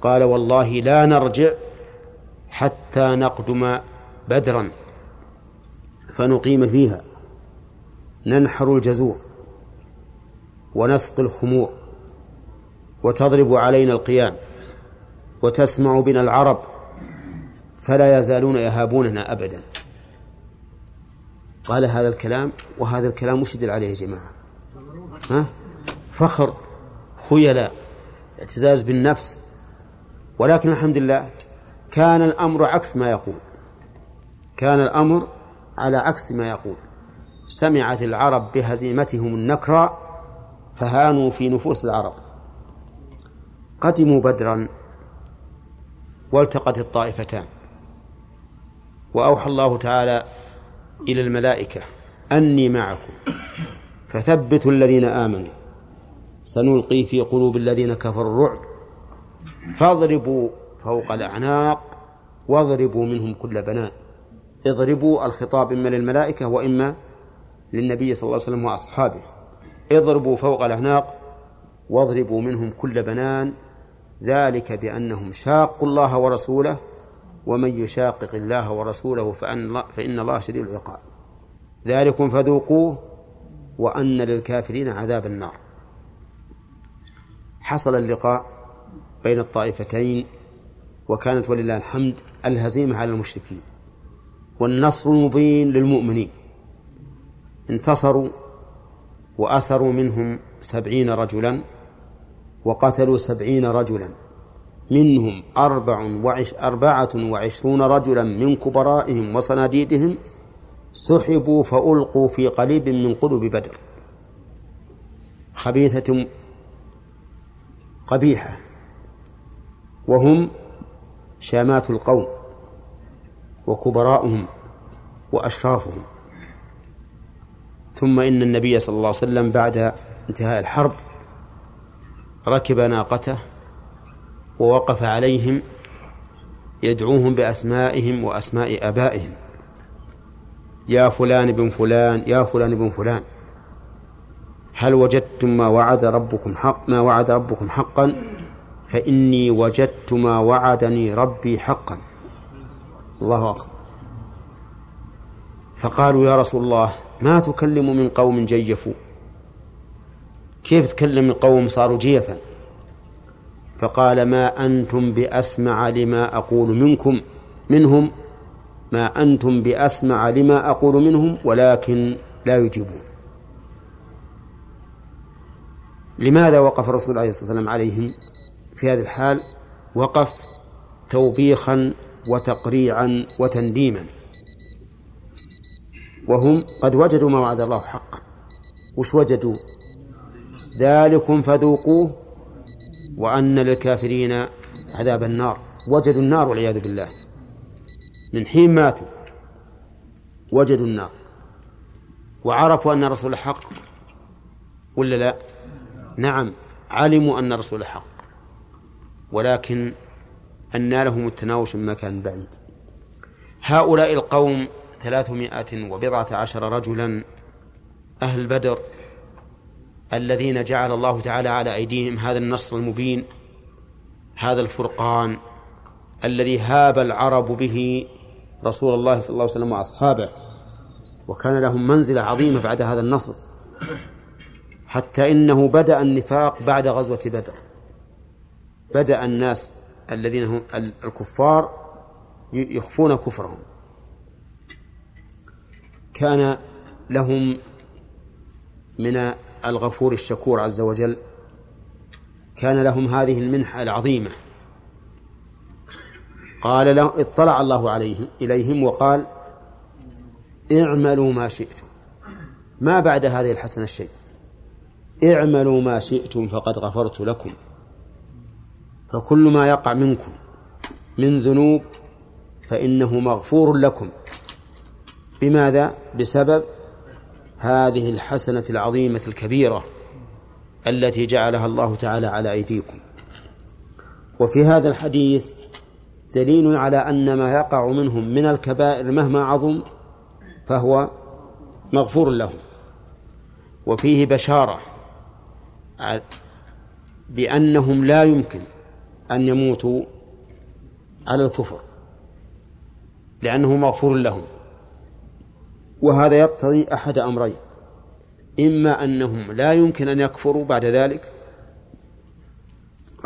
قال والله لا نرجع حتى نقدم بدرا. فنقيم فيها. ننحر الجزور ونسقي الخمور وتضرب علينا القيام وتسمع بنا العرب فلا يزالون يهابوننا أبدا. قال هذا الكلام وهذا الكلام وش يدل عليه يا جماعة. ها؟ فخر خيلاء اعتزاز بالنفس. ولكن الحمد لله كان الأمر عكس ما يقول. كان الأمر على عكس ما يقول. سمعت العرب بهزيمتهم النكرى فهانوا في نفوس العرب. قدموا بدرا والتقت الطائفتان. وأوحى الله تعالى إلى الملائكة أني معكم. فثبتوا الذين آمنوا. سنلقي في قلوب الذين كفروا الرعب. فاضربوا فوق الأعناق واضربوا منهم كل بنان. اضربوا الخطاب إما للملائكة وإما للنبي صلى الله عليه وسلم وأصحابه. اضربوا فوق الأعناق واضربوا منهم كل بنان. ذلك بأنهم شاقوا الله ورسوله ومن يشاقق الله ورسوله فأن فإن الله شديد العقاب. ذلكم فذوقوه وأن للكافرين عذاب النار. حصل اللقاء بين الطائفتين وكانت ولله الحمد الهزيمة على المشركين والنصر المبين للمؤمنين. انتصروا وأسروا منهم سبعين رجلا وقتلوا سبعين رجلا. منهم أربع وعش أربعة وعشرون رجلا من كبرائهم وصناديدهم سحبوا فألقوا في قليب من قلوب بدر. خبيثة قبيحة. وهم شامات القوم وكبراؤهم وأشرافهم. ثم إن النبي صلى الله عليه وسلم بعد انتهاء الحرب ركب ناقته ووقف عليهم يدعوهم بأسمائهم وأسماء آبائهم. يا فلان بن فلان يا فلان بن فلان. هل وجدتم ما وعد ربكم حق ما وعد ربكم حقا؟ فإني وجدت ما وعدني ربي حقا. الله أكبر. فقالوا يا رسول الله ما تكلم من قوم جيفوا؟ كيف تكلم قوم صاروا جيفا؟ فقال ما أنتم بأسمع لما أقول منكم منهم ما أنتم بأسمع لما أقول منهم ولكن لا يجيبون. لماذا وقف الرسول عليه الصلاة والسلام عليهم؟ في هذه الحال وقف توبيخا وتقريعا وتنديما. وهم قد وجدوا ما وعد الله حقا. وش وجدوا؟ ذلكم فذوقوه وأن للكافرين عذاب النار. وجدوا النار والعياذ بالله. من حين ماتوا وجدوا النار. وعرفوا أن الرسول حق ولا لا؟ نعم علموا أن الرسول حق. ولكن أن لهم التناوش من مكان بعيد. هؤلاء القوم ثلاثمائة وبضعة عشر رجلا أهل بدر الذين جعل الله تعالى على أيديهم هذا النصر المبين هذا الفرقان الذي هاب العرب به رسول الله صلى الله عليه وسلم وأصحابه وكان لهم منزلة عظيمة بعد هذا النصر حتى إنه بدأ النفاق بعد غزوة بدر. بدأ الناس الذين هم الكفار يخفون كفرهم. كان لهم من الغفور الشكور عز وجل كان لهم هذه المنحة العظيمة. قال له اطلع الله عليهم إليهم وقال اعملوا ما شئتم. ما بعد هذه الحسنة الشيء. اعملوا ما شئتم فقد غفرت لكم. فكل ما يقع منكم من ذنوب فإنه مغفور لكم. بماذا؟ بسبب هذه الحسنة العظيمة الكبيرة التي جعلها الله تعالى على أيديكم. وفي هذا الحديث دليل على أن ما يقع منهم من الكبائر مهما عظم فهو مغفور لهم. وفيه بشارة بأنهم لا يمكن أن يموتوا على الكفر لأنه مغفور لهم. وهذا يقتضي أحد أمرين. إما أنهم لا يمكن أن يكفروا بعد ذلك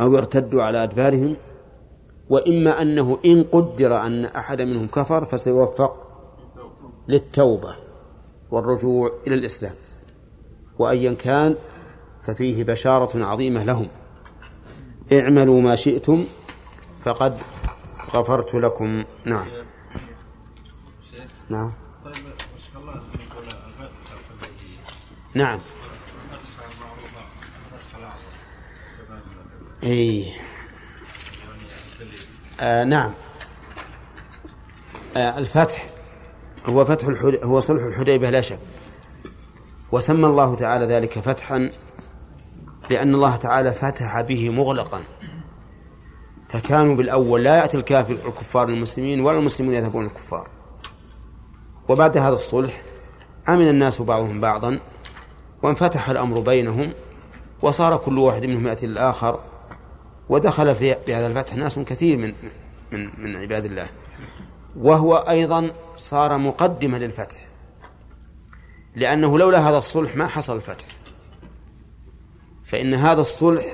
أو يرتدوا على أدبارهم وإما أنه إن قدر أن أحد منهم كفر فسيوفق للتوبة والرجوع إلى الإسلام. وأيا كان ففيه بشارة عظيمة لهم. اعملوا ما شئتم فقد غفرت لكم. نعم. نعم طيب وش الله نقول الفتح الذي نعم. إي. آه نعم. آه الفتح. هو فتح الحد... هو صلح الحديبية لا شك. وسمى الله تعالى ذلك فتحا لأن الله تعالى فتح به مغلقا. فكانوا بالأول لا يأتي الكافر الكفار المسلمين ولا المسلمون يذهبون الكفار. وبعد هذا الصلح أمن الناس بعضهم بعضا. وانفتح الأمر بينهم وصار كل واحد منهم يأتي للآخر ودخل في بهذا الفتح ناس كثير من من من عباد الله. وهو أيضا صار مقدمة للفتح لأنه لولا هذا الصلح ما حصل الفتح. فإن هذا الصلح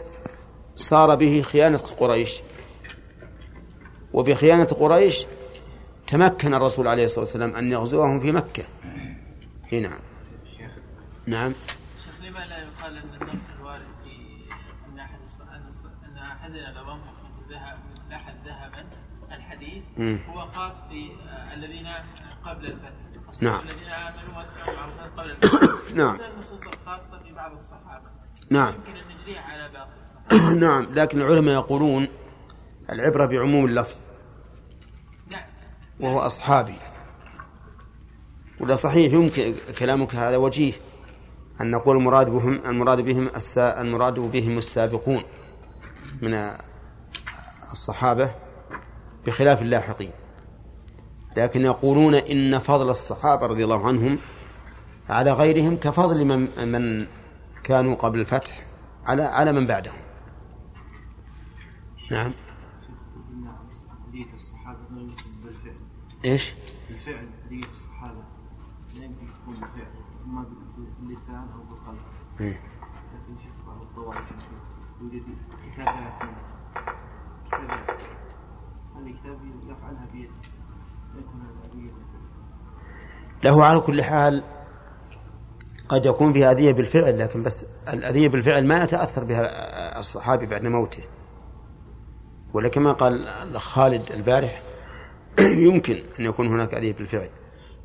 صار به خيانة قريش. وبخيانة قريش تمكن الرسول عليه الصلاة والسلام أن يغزوهم في مكة. هنا. نعم نعم شيخ لما لا يقال ان النص الوارد في ان احد الص- ان الص- ان احدنا لو انفق من ذهب من احد ذهبا الحديث مم. هو خاص في الذين قبل الفتح. نعم. الذين آمنوا وأسلموا مع الرسول قبل الفتح. نعم. من النصوص الخاصة في بعض الصحابة. نعم. يمكن أن نجريها على باقي الصحابة. نعم. لكن العلماء يقولون العبرة بعموم اللفظ. نعم. وهو أصحابي. ولا صحيح. يمكن كلامك هذا وجيه. أن نقول المراد بهم المراد بهم المراد بهم السابقون من الصحابة. بخلاف اللاحقين لكن يقولون إن فضل الصحابة رضي الله عنهم على غيرهم كفضل من من كانوا قبل الفتح على على من بعدهم نعم إيش؟ بالفعل هدية الصحابة لا يمكن تكون بالفعل إما باللسان أو بالقلب إيه. لكن شوف بعض الطوائف يوجد كتابة هذه كتاب يفعلها بيده لا يكون هذا بيده له على كل حال قد يكون فيها أذية بالفعل لكن بس الأذية بالفعل ما يتأثر بها الصحابي بعد موته. ولكما قال الأخ خالد البارح يمكن أن يكون هناك أذية بالفعل.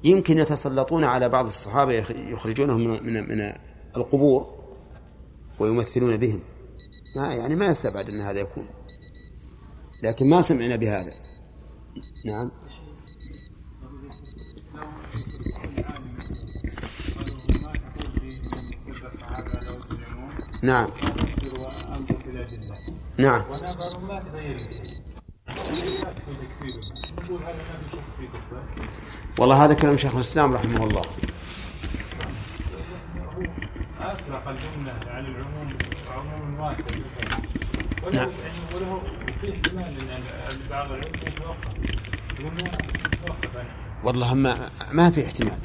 يمكن يتسلطون على بعض الصحابة يخ- يخرجونهم من من من القبور ويمثلون بهم. ما يعني ما يستبعد أن هذا يكون. لكن ما سمعنا بهذا. نعم. نعم. نعم. ما والله هذا كلام شيخ الإسلام رحمه الله. اطلق الجمله على العموم عموم وله نعم. يعني وله احتمال ان بعض والله ما ما في احتمال.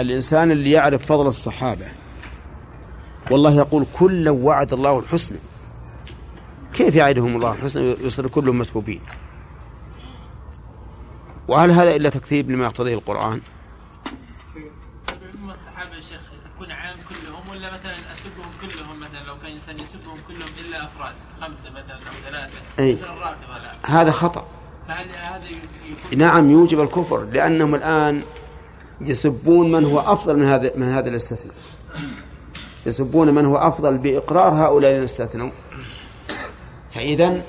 الإنسان اللي يعرف فضل الصحابة والله يقول كلا وعد الله الحسنى. كيف يعدهم الله الحسنى؟ يصير كلهم مسبوبين. وهل هذا إلا تكذيب لما يقتضيه القرآن؟ عموم الصحابة يا شيخ يكون عام كلهم ولا مثلا أسبهم كلهم مثلا؟ لو كان إنسان يسبهم كلهم إلا أفراد خمسة مثلا أو ثلاثة أي. هذا. خطأ. فهل هذا يكون نعم يوجب الكفر لأنهم الآن يسبون من هو أفضل من هذا من هذا الاستثناء. يسبون من هو أفضل بإقرار هؤلاء الذين استثنوا. فإذا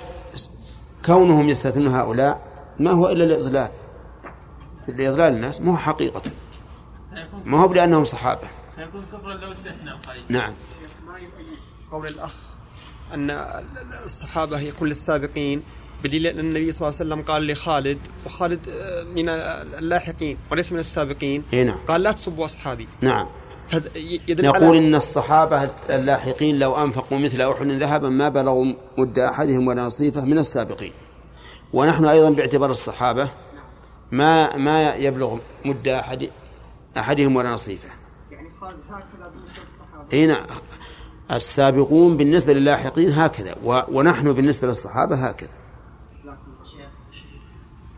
كونهم يستثنون هؤلاء ما هو إلا الإضلال لإضلال الناس ما هو حقيقة ما هو لأنهم صحابة. فيكون كفرا لو استثنى القيد نعم. قول الأخ أن الصحابة هي كل السابقين بدليل أن النبي صلى الله عليه وسلم قال لخالد وخالد آه، من اللاحقين وليس من السابقين. إيه نعم. قال لا تسبوا أصحابي. نعم. نقول على إن الصحابة اللاحقين لو أنفقوا مثل أحد ذهبا ما بلغوا مد أحدهم ولا نصيفه من السابقين. ونحن أيضا باعتبار الصحابة ما ما يبلغ مد أحد أحدهم ولا نصيفه. يعني هكذا بالنسبة للصحابة. اي نعم. السابقون بالنسبة للاحقين هكذا و... ونحن بالنسبة للصحابة هكذا.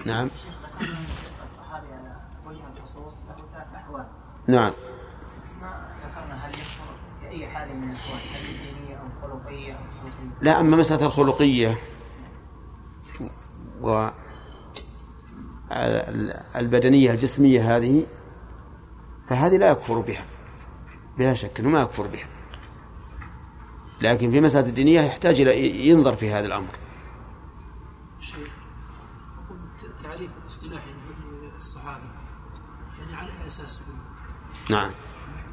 نعم. الصحابي على وجه الخصوص له ثلاث أحوال. نعم بس ما ذكرنا هل يكفر في اي حال من الاحوال هل دينيه أو خلقيه أو خلقيه لا أما مسألة الخلقية. و البدنية الجسمية هذه فهذه لا يكفر بها بلا شك أنه ما يكفر بها. لكن في مسألة الدينية يحتاج إلى ينظر في هذا الأمر. يقول تعريف الاصطلاحي للصحابة يعني على أساس؟ نعم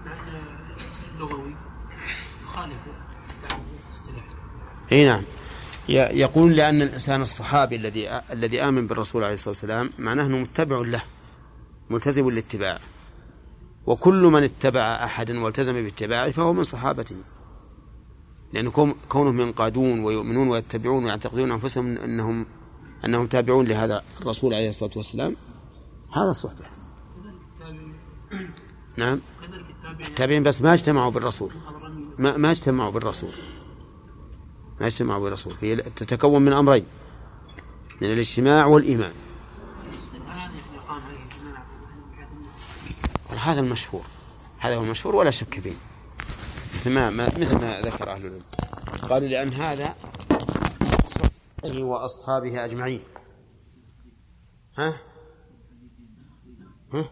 مع أن الأصل اللغوي يخالف التعريف الاصطلاحي إي نعم. يقول لأن الإنسان الصحابي الذي الذي آمن بالرسول عليه الصلاة والسلام معناه أنه متبع له ملتزم لاتباعه. وكل من اتبع أحدا والتزم باتباعه فهو من صحابته. لأن كون- كونهم ينقادون ويؤمنون ويتبعون ويعتقدون أنفسهم أنهم أنهم تابعون لهذا الرسول عليه الصلاة والسلام هذا التابعين نعم. التابعين بس ما اجتمعوا بالرسول. ما ما اجتمعوا بالرسول. ما اجتمعوا بالرسول هي تتكون من أمرين من الاجتماع والإيمان. هذا المشهور. هذا هو المشهور ولا شك فيه. مثل ما مثل ما ذكر أهل العلم. قالوا لأن هذا صحبه وأصحابه أجمعين. ها؟ ها؟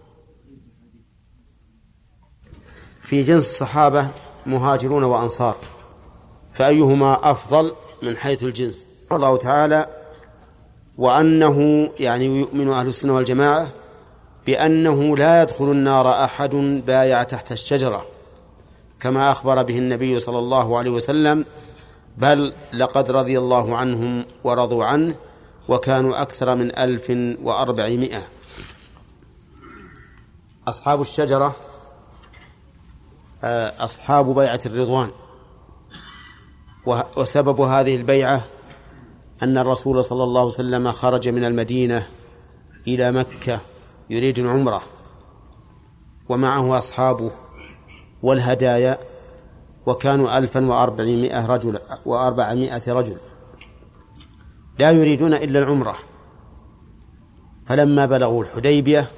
في جنس الصحابة مهاجرون وأنصار. فأيهما أفضل من حيث الجنس؟ الله تعالى وأنه يعني يؤمن أهل السنة والجماعة بأنه لا يدخل النار أحد بايع تحت الشجرة كما أخبر به النبي صلى الله عليه وسلم بل لقد رضي الله عنهم ورضوا عنه وكانوا أكثر من ألف وأربعمائة. أصحاب الشجرة آه، أصحاب بيعة الرضوان. وسبب هذه البيعة أن الرسول صلى الله عليه وسلم خرج من المدينة إلى مكة يريد العمرة ومعه أصحابه والهدايا وكانوا ألفا وأربعمائة رجل وأربعمائة رجل. لا يريدون إلا العمرة. فلما بلغوا الحديبية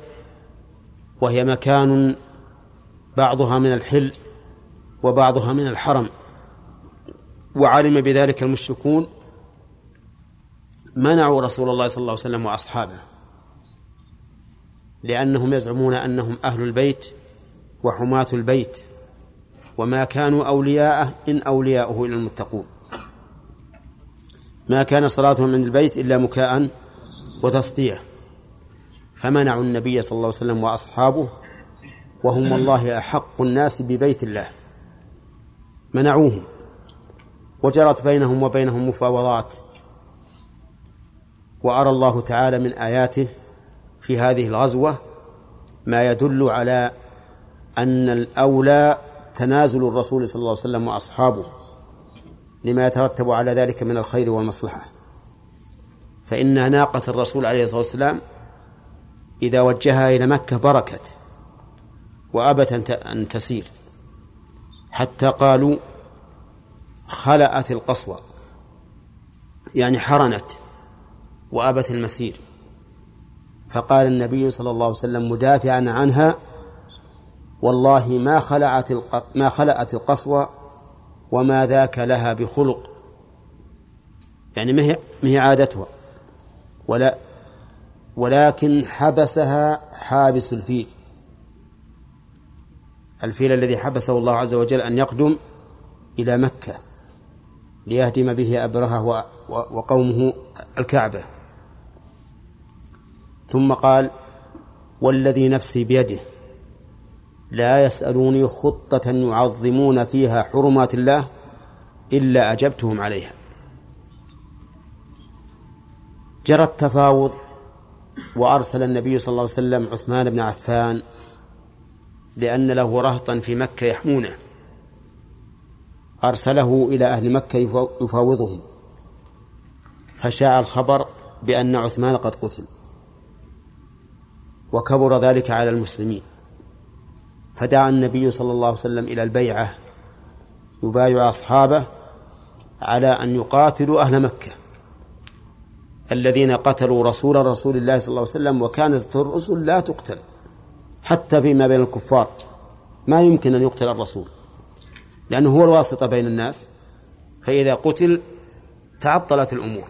وهي مكان بعضها من الحل وبعضها من الحرم وعلم بذلك المشركون منعوا رسول الله صلى الله عليه وسلم وأصحابه لأنهم يزعمون أنهم أهل البيت وحماة البيت وما كانوا أولياءه إن أولياؤه إلا المتقون. ما كان صلاتهم من البيت إلا مكاء وتصدية. فمنعوا النبي صلى الله عليه وسلم وأصحابه وهم والله أحق الناس ببيت الله. منعوهم. وجرت بينهم وبينهم مفاوضات. وأرى الله تعالى من آياته في هذه الغزوة ما يدل على أن الأولى تنازل الرسول صلى الله عليه وسلم وأصحابه لما يترتب على ذلك من الخير والمصلحة. فإن ناقة الرسول عليه الصلاة والسلام إذا وجهها إلى مكة بركت وأبت أن تسير. حتى قالوا خلأت القصوى يعني حرنت وأبت المسير. فقال النبي صلى الله عليه وسلم مدافعا عنها والله ما خلعت. ما خلأت القصوى وما ذاك لها بخلق. يعني ما هي ما هي عادتها؟ ولا ولكن حبسها حابس الفيل. الفيل الذي حبسه الله عز وجل أن يقدم إلى مكة. ليهدم به و- وقومه الكعبة. ثم قال والذي نفسي بيده لا يسألوني خطة يعظمون فيها حرمات الله إلا أجبتهم عليها. جرى التفاوض وأرسل النبي صلى الله عليه وسلم عثمان بن عفان لأن له رهطا في مكة يحمونه. أرسله إلى أهل مكة يفا- يفاوضهم فشاع الخبر بأن عثمان قد قتل. وكبر ذلك على المسلمين. فدعا النبي صلى الله عليه وسلم إلى البيعة. يبايع أصحابه على أن يقاتلوا أهل مكة. الذين قتلوا رسول رسول الله صلى الله عليه وسلم وكانت الرسل لا تقتل. حتى فيما بين الكفار. ما يمكن أن يقتل الرسول. لأنه هو الواسطة بين الناس فإذا قتل تعطلت الأمور.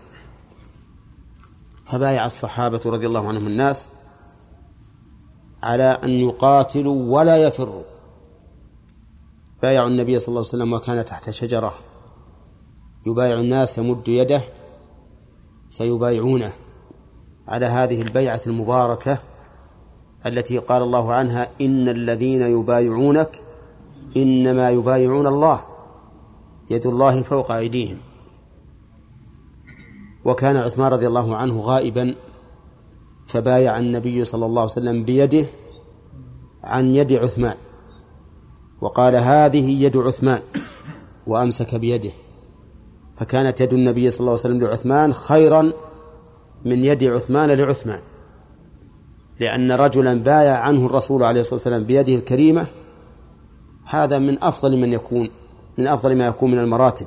فبايع الصحابة رضي الله عنهم الناس على أن يقاتلوا ولا يفروا. بايعوا النبي صلى الله عليه وسلم وكان تحت شجرة. يبايع الناس يمد يده فيبايعونه. على هذه البيعة المباركة التي قال الله عنها إن الذين يبايعونك إنما يبايعون الله يد الله فوق أيديهم. وكان عثمان رضي الله عنه غائبا فبايع النبي صلى الله عليه وسلم بيده عن يد عثمان. وقال هذه يد عثمان وأمسك بيده. فكانت يد النبي صلى الله عليه وسلم لعثمان خيرا من يد عثمان لعثمان لأن رجلا بايع عنه الرسول عليه الصلاة والسلام بيده الكريمة هذا من أفضل من يكون من أفضل ما يكون من المراتب.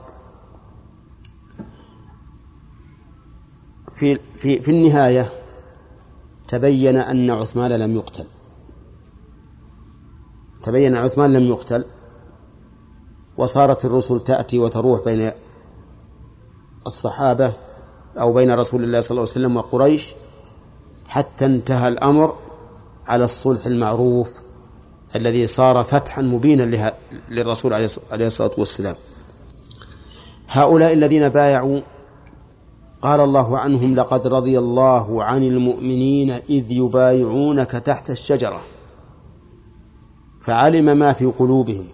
في في في النهاية تبين أن عثمان لم يقتل. تبين أن عثمان لم يقتل وصارت الرسل تأتي وتروح بين الصحابة أو بين رسول الله صلى الله عليه وسلم وقريش حتى انتهى الأمر على الصلح المعروف الذي صار فتحا مبينا للرسول عليه الصلاة والسلام. هؤلاء الذين بايعوا قال الله عنهم لقد رضي الله عن المؤمنين إذ يبايعونك تحت الشجرة فعلم ما في قلوبهم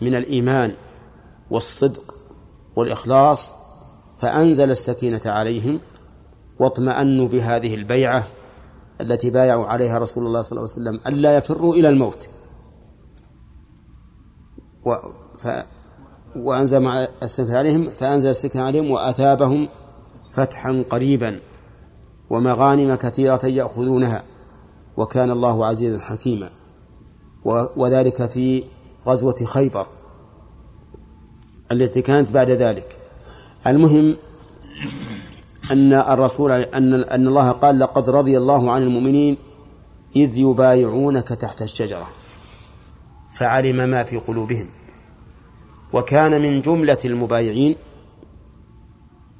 من الإيمان والصدق والإخلاص فأنزل السكينة عليهم واطمأنوا بهذه البيعة التي بايعوا عليها رسول الله صلى الله عليه وسلم ألا يفروا إلى الموت. و ف وأنزل مع السكينة عليهم فأنزل السكينة عليهم وأثابهم فتحا قريبا ومغانم كثيرة يأخذونها وكان الله عزيزا حكيما. وذلك في غزوة خيبر التي كانت بعد ذلك. المهم أن الرسول أن أن الله قال لقد رضي الله عن المؤمنين إذ يبايعونك تحت الشجرة فعلم ما في قلوبهم. وكان من جملة المبايعين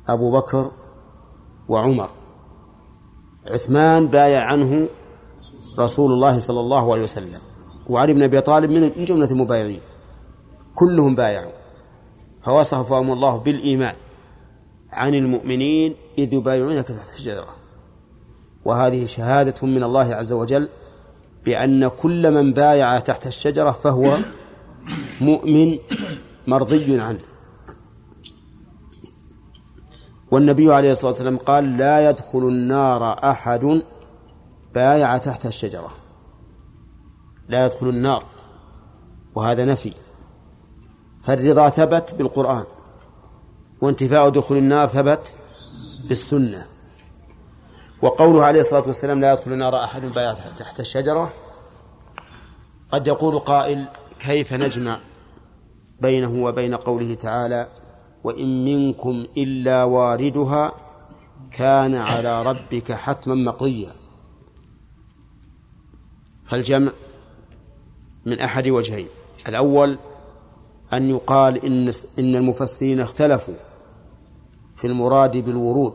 أبو بكر وعمر. عثمان بايع عنه رسول الله صلى الله عليه وسلم. وعلي بن أبي طالب من جملة المبايعين. كلهم بايعوا. فوصفهم الله بالإيمان عن المؤمنين إذ يبايعونك تحت الشجرة. وهذه شهادة من الله عز وجل بأن كل من بايع تحت الشجرة فهو مؤمن مرضي عنه. والنبي عليه الصلاة والسلام قال لا يدخل النار أحد بايع تحت الشجرة. لا يدخل النار. وهذا نفي. فالرضا ثبت بالقرآن. وانتفاء دخول النار ثبت بالسنة. وقوله عليه الصلاة والسلام لا يدخل النار أحد بايع تحت الشجرة. قد يقول قائل كيف نجمع بينه وبين قوله تعالى وإن منكم إلا واردها كان على ربك حتما مقضيا فالجمع من أحد وجهين. الأول أن يقال إن إن المفسرين اختلفوا. في المراد بالورود.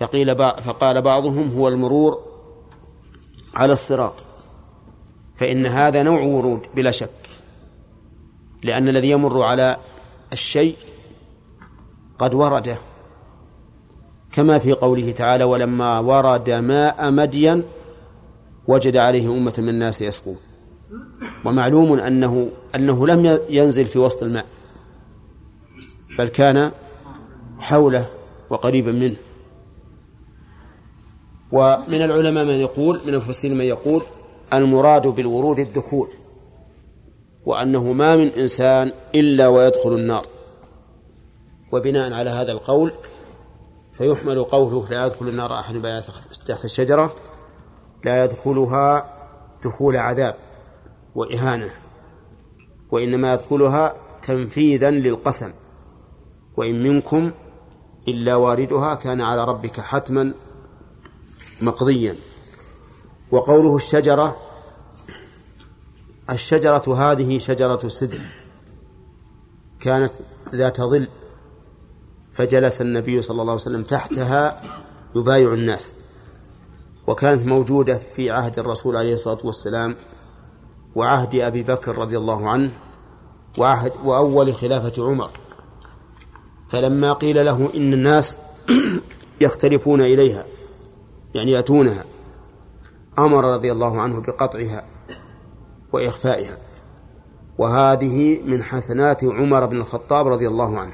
فقيل فقال بعضهم هو المرور على الصراط. فإن هذا نوع ورود بلا شك. لأن الذي يمر على الشيء قد ورده كما في قوله تعالى ولما ورد ماء مدين وجد عليه أمة من الناس يسقون ومعلوم أنه أنه لم ينزل في وسط الماء. بل كان حوله وقريبا منه. ومن العلماء من يقول من المفسرين من يقول المراد بالورود الدخول وأنه ما من إنسان إلا ويدخل النار. وبناء على هذا القول فيحمل قوله لا يدخل النار أحد تحت الشجرة لا يدخلها دخول عذاب وإهانة وإنما يدخلها تنفيذا للقسم وإن منكم إلا واردها كان على ربك حتما مقضيا. وقوله الشجرة الشجرة هذه شجرة سدر. كانت ذات ظل فجلس النبي صلى الله عليه وسلم تحتها يبايع الناس. وكانت موجودة في عهد الرسول عليه الصلاة والسلام وعهد أبي بكر رضي الله عنه وعهد وأول خلافة عمر. فلما قيل له إن الناس يختلفون إليها يعني يأتونها أمر رضي الله عنه بقطعها وإخفائها. وهذه من حسنات عمر بن الخطاب رضي الله عنه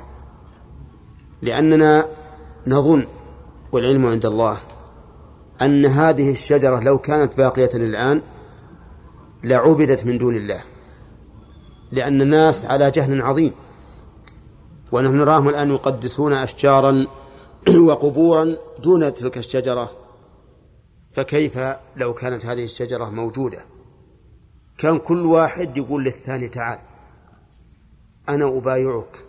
لأننا نظن والعلم عند الله أن هذه الشجرة لو كانت باقية الآن لعبدت من دون الله لأن الناس على جهل عظيم. ونحن نراهم الآن يقدسون أشجارا وقبورا دون تلك الشجرة. فكيف لو كانت هذه الشجرة موجودة؟ كان كل واحد يقول للثاني تعال أنا أبايعك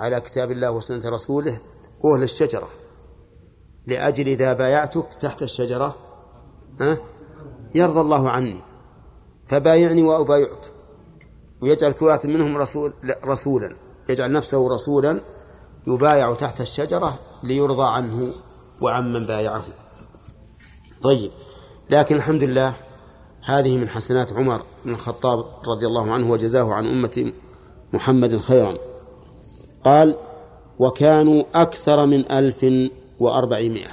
على كتاب الله وسنة رسوله قول الشجرة لأجل إذا بايعتك تحت الشجرة ها؟ يرضى الله عني فبايعني وأبايعك. ويجعل كل واحد منهم رسول رسولا. يجعل نفسه رسولا يبايع تحت الشجرة ليرضى عنه وعمن بايعه. طيب لكن الحمد لله هذه من حسنات عمر بن الخطاب رضي الله عنه وجزاه عن أمة محمد خيرا. قال وكانوا أكثر من ألف وأربعمائة.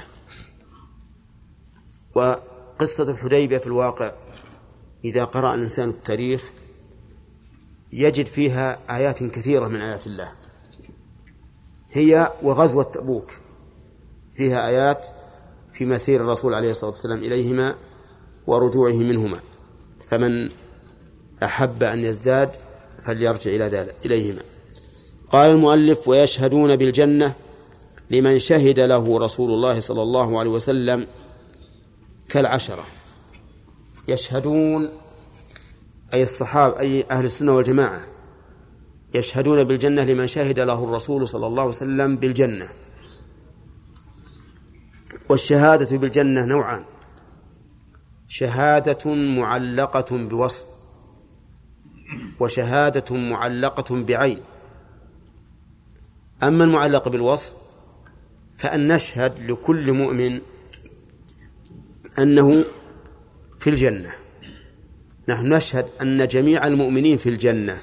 وقصة الحديبية في الواقع إذا قرأ الإنسان التاريخ يجد فيها آيات كثيرة من آيات الله. هي وغزوة تبوك. فيها آيات في مسير الرسول عليه الصلاة والسلام إليهما ورجوعه منهما. فمن أحب أن يزداد فليرجع إلى ذلك إليهما. قال المؤلف ويشهدون بالجنة لمن شهد له رسول الله صلى الله عليه وسلم كالعشرة. يشهدون أي الصحابة أي أهل السنة والجماعة يشهدون بالجنة لمن شهد له الرسول صلى الله عليه وسلم بالجنة. والشهادة بالجنة نوعان. شهادة معلقة بوصف وشهادة معلقة بعين. أما المعلق بالوصف فأن نشهد لكل مؤمن أنه في الجنة. نحن نشهد أن جميع المؤمنين في الجنة.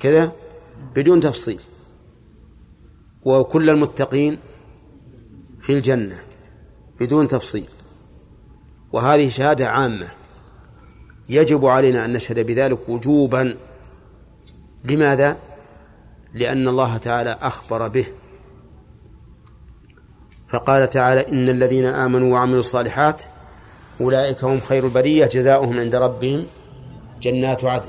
كذا؟ بدون تفصيل. وكل المتقين في الجنة. بدون تفصيل. وهذه شهادة عامة. يجب علينا أن نشهد بذلك وجوبا. لماذا؟ لأن الله تعالى أخبر به. فقال تعالى إن الذين آمنوا وعملوا الصالحات أولئك هم خير البرية جزاؤهم عند ربهم جنات عدن.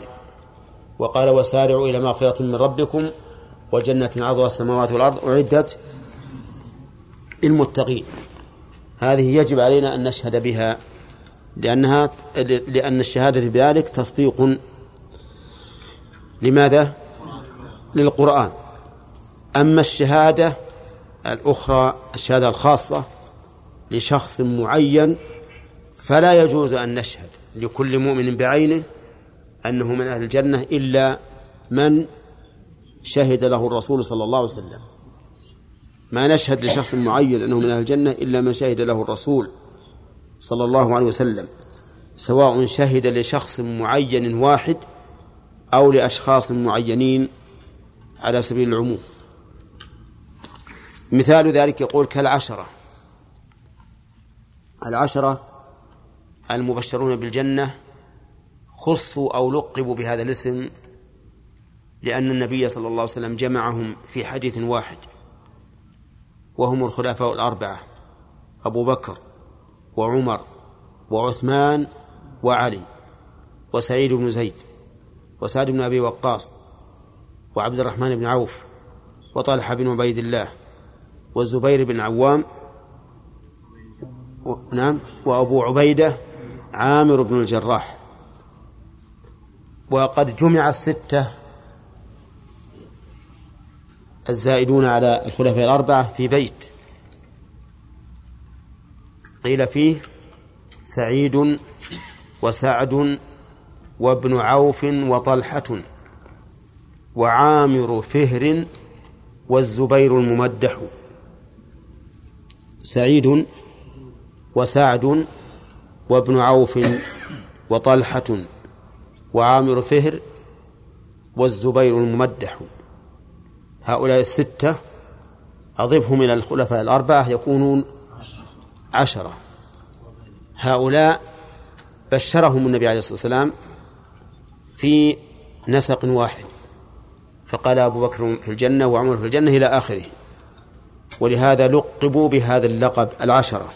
وقال وسارعوا إلى مغفرة من ربكم وجنة عرضها السماوات والأرض أعدت للمتقين. هذه يجب علينا أن نشهد بها لأنها لأن الشهادة بذلك تصديق لماذا؟ للقرآن. أما الشهادة الأخرى الشهادة الخاصة لشخص معين فلا يجوز أن نشهد لكل مؤمن بعينه أنه من أهل الجنة إلا من شهد له الرسول صلى الله عليه وسلم. ما نشهد لشخص معين أنه من أهل الجنة إلا من شهد له الرسول صلى الله عليه وسلم سواء شهد لشخص معين واحد أو لأشخاص معينين على سبيل العموم. مثال ذلك يقول كالعشرة. العشرة المبشرون بالجنة خصوا أو لقبوا بهذا الاسم لأن النبي صلى الله عليه وسلم جمعهم في حديث واحد وهم الخلفاء الأربعة أبو بكر وعمر وعثمان وعلي وسعيد بن زيد وسعد بن أبي وقاص وعبد الرحمن بن عوف وطلحة بن عبيد الله والزبير بن عوام و... نعم وأبو عبيدة عامر بن الجراح. وقد جمع الستة الزائدون على الخلفاء الأربعة في بيت. قيل فيه سعيد وسعد وابن عوف وطلحة وعامر فهر والزبير الممدح. سعيد وسعد وابن عوف وطلحة وعامر فهر والزبير الممدح. هؤلاء الستة أضفهم إلى الخلفاء الأربعة يكونون عشرة. هؤلاء بشرهم النبي عليه الصلاة والسلام في نسق واحد. فقال أبو بكر في الجنة وعمر في الجنة إلى آخره. ولهذا لقبوا بهذا اللقب العشرة.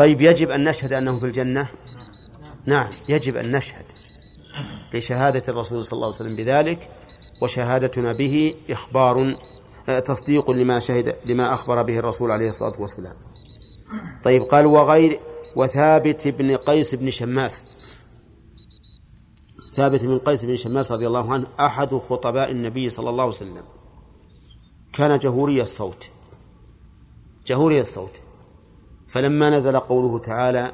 طيب يجب أن نشهد أنهم في الجنة؟ نعم يجب أن نشهد لشهادة الرسول صلى الله عليه وسلم بذلك وشهادتنا به إخبار تصديق لما شهد لما أخبر به الرسول عليه الصلاة والسلام. طيب قال وغير وثابت بن قيس بن شماس ثابت بن قيس بن شماس رضي الله عنه أحد خطباء النبي صلى الله عليه وسلم. كان جهوري الصوت جهوري الصوت. فلما نزل قوله تعالى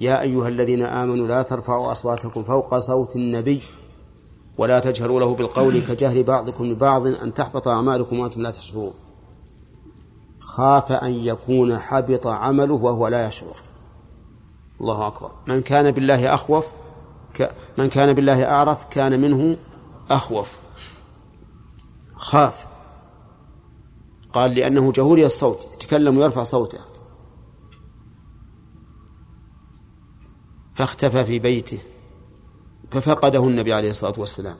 يا أيها الذين آمنوا لا ترفعوا أصواتكم فوق صوت النبي ولا تجهروا له بالقول كجهر بعضكم لبعض أن تحبط أعمالكم وأنتم لا تشعرون. خاف أن يكون حبط عمله وهو لا يشعر. الله أكبر. من كان بالله أخوف من كان بالله أعرف كان منه أخوف. خاف. قال لأنه جهوري الصوت يتكلم ويرفع صوته. فاختفى في بيته ففقده النبي عليه الصلاة والسلام.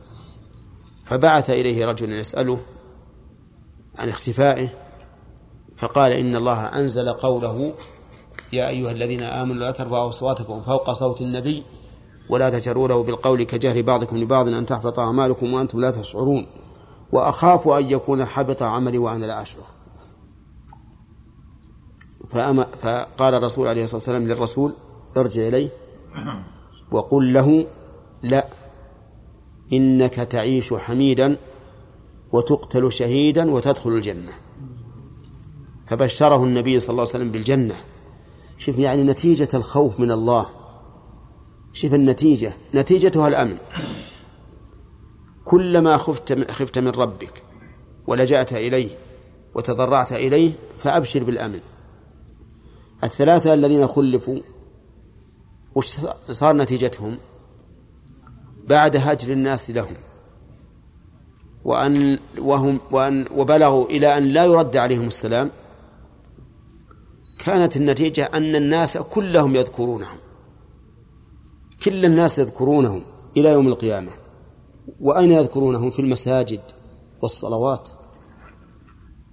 فبعث إليه رجل يسأله عن اختفائه فقال إن الله أنزل قوله يا أيها الذين آمنوا لا ترفعوا أصواتكم فوق صوت النبي ولا تجروا له بالقول كجهر بعضكم لبعض أن تحبط أعمالكم وأنتم لا تشعرون وأخاف أن يكون حبط عملي وأنا لا أشعر. فقال الرسول عليه الصلاة والسلام للرسول ارجع إليه. وقل له لا إنك تعيش حميدا وتقتل شهيدا وتدخل الجنة. فبشره النبي صلى الله عليه وسلم بالجنة. شوف يعني نتيجة الخوف من الله. شوف النتيجة نتيجتها الأمن. كلما خفت خفت من ربك ولجأت إليه وتضرعت إليه فأبشر بالأمن. الثلاثة الذين خلفوا وش صار نتيجتهم؟ بعد هجر الناس لهم. وأن وهم وأن وبلغوا إلى أن لا يرد عليهم السلام. كانت النتيجة أن الناس كلهم يذكرونهم. كل الناس يذكرونهم إلى يوم القيامة. وأين يذكرونهم؟ في المساجد والصلوات.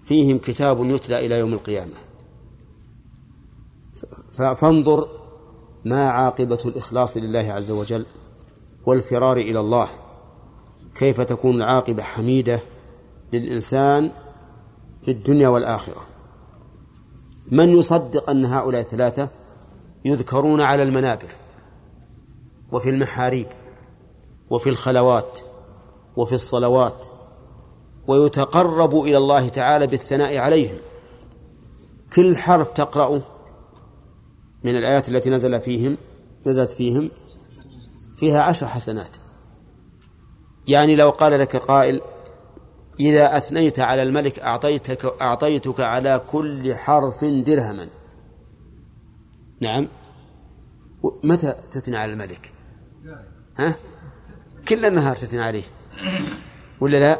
فيهم كتاب يتلى إلى يوم القيامة. فانظر ما عاقبة الإخلاص لله عز وجل والفرار إلى الله؟ كيف تكون العاقبة حميدة للإنسان في الدنيا والآخرة؟ من يصدق أن هؤلاء ثلاثة يذكرون على المنابر وفي المحاريب وفي الخلوات وفي الصلوات ويتقرب إلى الله تعالى بالثناء عليهم؟ كل حرف تقرأه من الآيات التي نزل فيهم نزلت فيهم فيها عشر حسنات. يعني لو قال لك قائل إذا أثنيت على الملك أعطيتك أعطيتك على كل حرف درهما. نعم. متى تثني على الملك؟ ها؟ كل النهار تثني عليه. ولا لا؟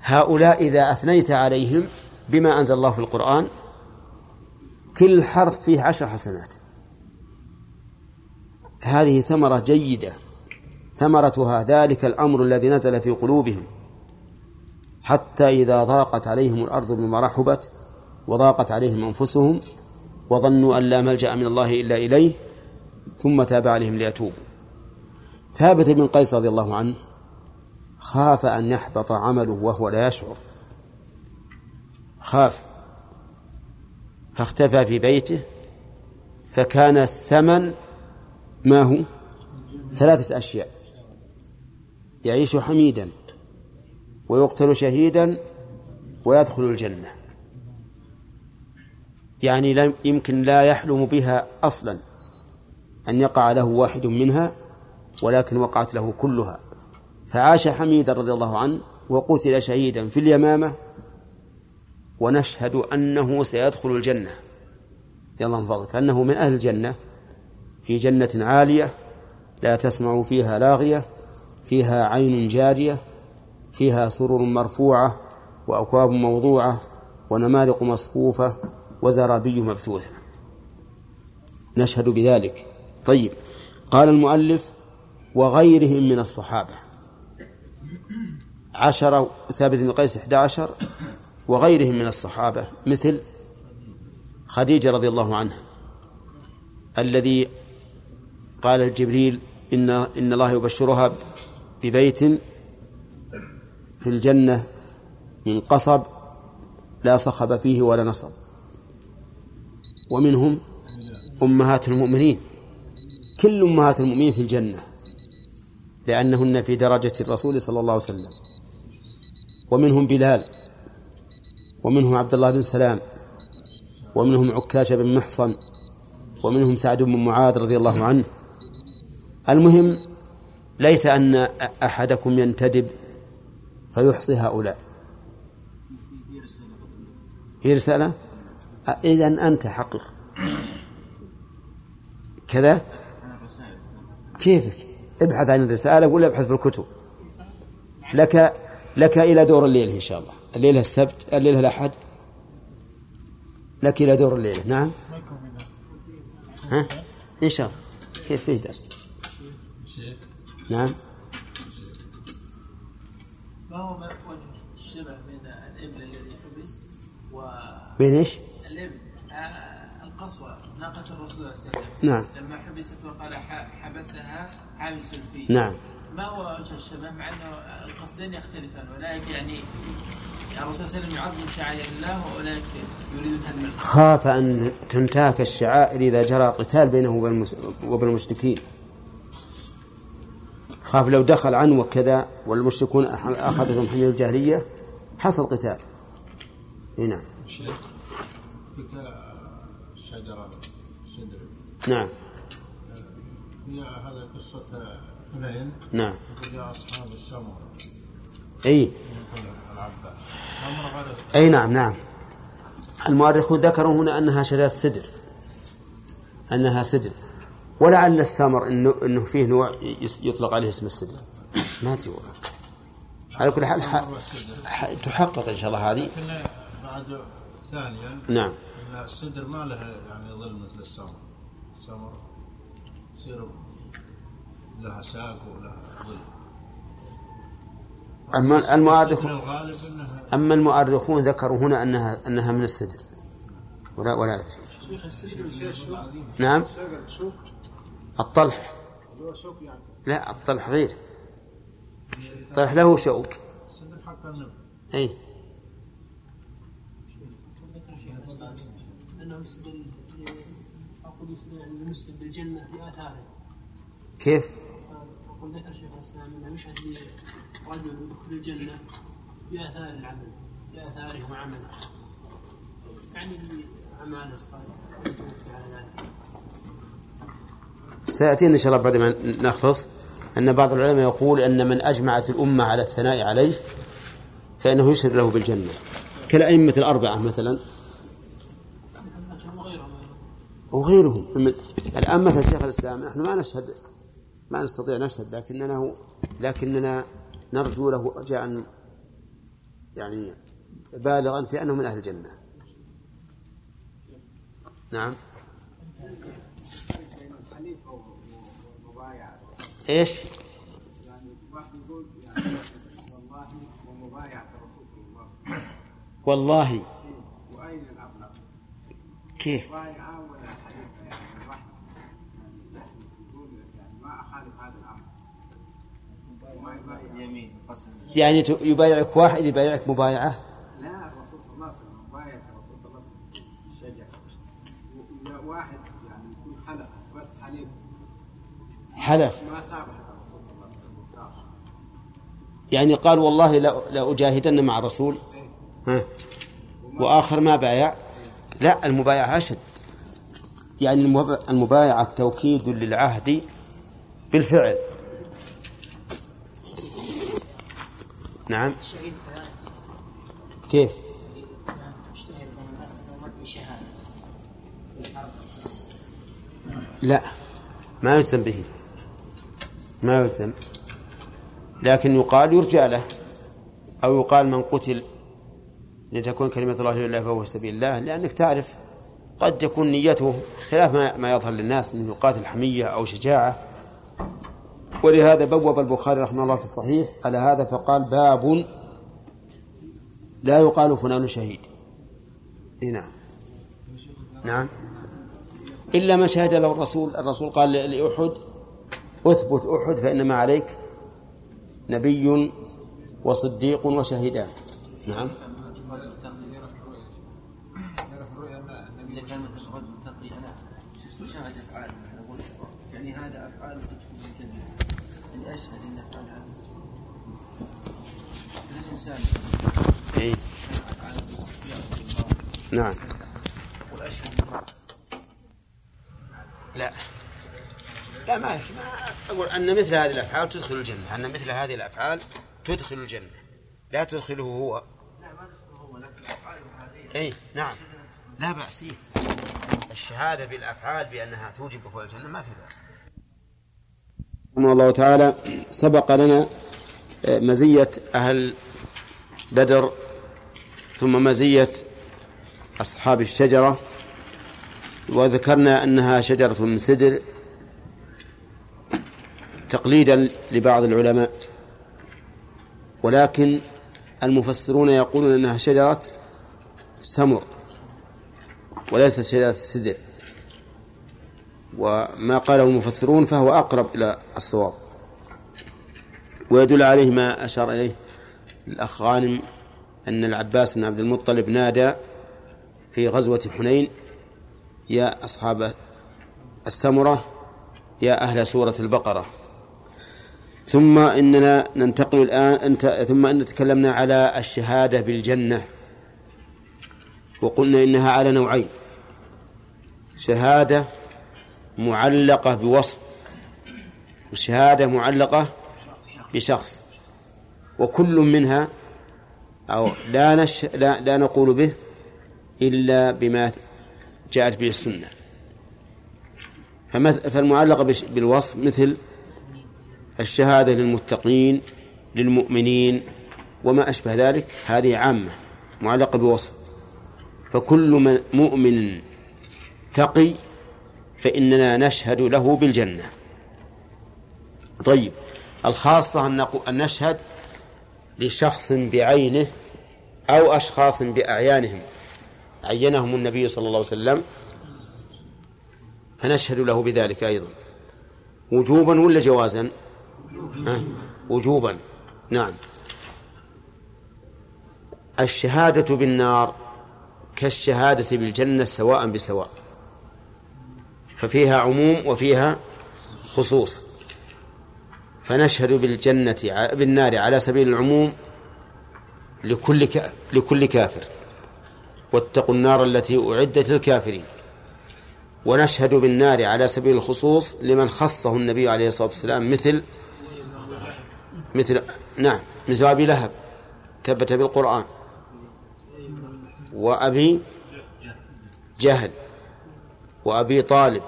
هؤلاء إذا أثنيت عليهم بما أنزل الله في القرآن كل حرف فيه عشر حسنات. هذه ثمرة جيدة. ثمرتها ذلك الأمر الذي نزل في قلوبهم. حتى إذا ضاقت عليهم الأرض بما رحبت وضاقت عليهم أنفسهم وظنوا أن لا ملجأ من الله إلا إليه ثم تاب عليهم ليتوبوا. ثابت بن قيس رضي الله عنه خاف أن يحبط عمله وهو لا يشعر. خاف. فاختفى في بيته فكان الثمن ما هو؟ ثلاثة أشياء. يعيش حميدا ويقتل شهيدا ويدخل الجنة. يعني لا يمكن لا يحلم بها أصلا أن يقع له واحد منها ولكن وقعت له كلها. فعاش حميدا رضي الله عنه وقتل شهيدا في اليمامة ونشهد أنه سيدخل الجنة. يلا من فضلك أنه من أهل الجنة. في جنة عالية لا تسمع فيها لاغية فيها عين جارية فيها سرر مرفوعة وأكواب موضوعة ونمارق مصفوفة وزرابي مبثوثة نشهد بذلك. طيب. قال المؤلف وغيرهم من الصحابة. عشرة ثابت بن قيس أحد عشر وغيرهم من الصحابة مثل خديجة رضي الله عنها الذي قال جبريل إن إن الله يبشرها ببيت في الجنة من قصب لا صخب فيه ولا نصب ومنهم أمهات المؤمنين كل أمهات المؤمنين في الجنة لأنهن في درجة الرسول صلى الله عليه وسلم ومنهم بلال ومنهم عبد الله بن سلام ومنهم عكاشة بن محصن ومنهم سعد بن معاذ رضي الله عنه. المهم ليت أن أحدكم ينتدب فيحصي هؤلاء. هي رسالة؟ إذا أنت حقق كذا؟ كيفك؟ ابحث عن الرسالة ولا ابحث في الكتب. لك لك إلى دور الليل إن شاء الله. الليلة السبت الليلة الأحد. لك إلى دور الليلة. نعم. ها؟ إن شاء الله. كيف فيه درس؟ نعم. ما هو وجه الشبه بين الإبل الذي حبس و بين إيش؟ الإبل. آه، القصوى ناقة الرسول صلى الله عليه وسلم. نعم. لما حبست وقال حبسها حابس الفيل نعم. ما هو وجه الشبه؟ مع إنه القصدين يختلفان. اولئك يعني الرسول صلى الله عليه وسلم يعظم شعائر الله واولئك يريدون هدم خاف أن تنتهك الشعائر إذا جرى قتال بينه وبين المشركين. خاف لو دخل عنه وكذا والمشركون أخذتهم حمية الجاهلية حصل قتال. إي نعم. سدر نعم. هي هذه قصة حنين. نعم. وجاء أصحاب السمر اي أي نعم نعم. المؤرخون ذكروا هنا أنها شجره سدر أنها سدر ولعل السمر إنه إنه فيه نوع يطلق عليه اسم السدر ما أدري والله. على كل حال ح- ح- تحقق إن شاء الله هذه. بعد ثانيا نعم. إن السدر ما له يعني ظل مثل السمر السمر يصير لها ساق ولها ظل أما المؤرخ من الغالب انها أما المؤرخون ذكروا هنا انها أنها من السدر ولا ولا الشوك نعم. الطلح. يعني. لا الطلح غير. الطلح له شوك. السدر حق النبي اي ذكر شيخ الاسلام انه يستدل أقول يستدل يعني المسلم بالجنه باثاره كيف؟ أقول ذكر شيخ الاسلام انه يشهد لرجل يدخل الجنة باثار العمل باثاره وعمله يعني على ذلك سيأتينا إن شاء الله بعد ما نخلص أن بعض العلماء يقول أن من أجمعت الأمة على الثناء عليه فإنه يشهد له بالجنة. كالأئمة الأربعة مثلا. وغيرهم. الآن مثل شيخ الإسلام نحن ما نشهد ما نستطيع نشهد لكننا لكننا نرجو له رجاء يعني بالغا في أنه من أهل الجنة نعم إيش؟ والله؟ كيف؟ بايعة ولا حليفة يعني واحد يعني يقول يعني ما أخالف هذا الأمر وما يبايع يمين قسم يعني يبايعك واحد يبايعك مبايعة؟ لا الرسول صلى الله عليه وسلم بايع الرسول صلى الله عليه وسلم الشجرة وإذا واحد يعني يكون حلف بس حليف حلف. ما سامح الرسول صلى الله عليه وسلم وسامح. يعني قال والله لا لأجاهدن مع الرسول. ها. وآخر ما بايع؟ لا المبايعة أشد. يعني المب- المبايعة توكيد للعهد بالفعل. نعم. كيف؟ لا ما يلزم به. ما يلزم. لكن يقال يرجى له أو يقال من قتل لتكون كلمة الله لله فهو سبيل الله لأنك تعرف قد تكون نيته خلاف ما, ما يظهر للناس من يقاتل حمية أو شجاعة. ولهذا بوب البخاري رحمه الله في الصحيح على هذا فقال باب لا يقال فلان شهيد. نعم. نعم. إلا ما شهد له الرسول الرسول قال لأحد أثبت أحد فإنما عليك نبي وصديق وشهيدان. نعم إذا كان مثل رجل تقي أنا شاهد أفعال أنا أقول يعني هذا أفعال تدخل الجنة يعني أشهد أن أفعال هذا مثل الإنسان. إيه. نعم. لا. لا ما ما أقول أن مثل هذه الأفعال تدخل الجنة. أن مثل هذه الأفعال تدخل الجنة. لا تدخله هو. أي نعم. لا بأس. الشهادة بالأفعال بأنها توجب دخول الجنة ما في بأس. رحمه الله تعالى سبق لنا آه، مزية أهل بدر ثم مزية أصحاب الشجرة وذكرنا أنها شجرة من سدر تقليدا لبعض العلماء ولكن المفسرون يقولون أنها شجرة سمر وليست شجرة سدر. وما قاله المفسرون فهو أقرب إلى الصواب. ويدل عليه ما أشار إليه الأخ غانم أن العباس بن عبد المطلب نادى في غزوة حنين يا أصحاب السمرة يا أهل سورة البقرة. ثم إننا ننتقل الآن أنت ثم أن تكلمنا على الشهادة بالجنة. وقلنا إنها على نوعين. شهادة معلقة بوصف وشهادة معلقة بشخص. وكل منها أو لا, نش لا, لا نقول به إلا بما جاءت به السنة. فالمعلقة بالوصف مثل الشهادة للمتقين للمؤمنين وما أشبه ذلك هذه عامة معلقة بوصف. فكل من مؤمن تقي فإننا نشهد له بالجنة. طيب الخاصة أن نشهد لشخص بعينه أو أشخاص بأعيانهم. عينهم النبي صلى الله عليه وسلم فنشهد له بذلك أيضا. وجوبا ولا جوازا؟ وجوبا. نعم. الشهادة بالنار كالشهادة بالجنة سواء بسواء. ففيها عموم وفيها خصوص. فنشهد بالجنة بالنار على سبيل العموم لكل. لكل كافر. واتقوا النار التي أعدت للكافرين. ونشهد بالنار على سبيل الخصوص لمن خصه النبي عليه الصلاة والسلام مثل مثل نعم مثل أبي لهب ثبت بالقرآن. وأبي جهل وأبي طالب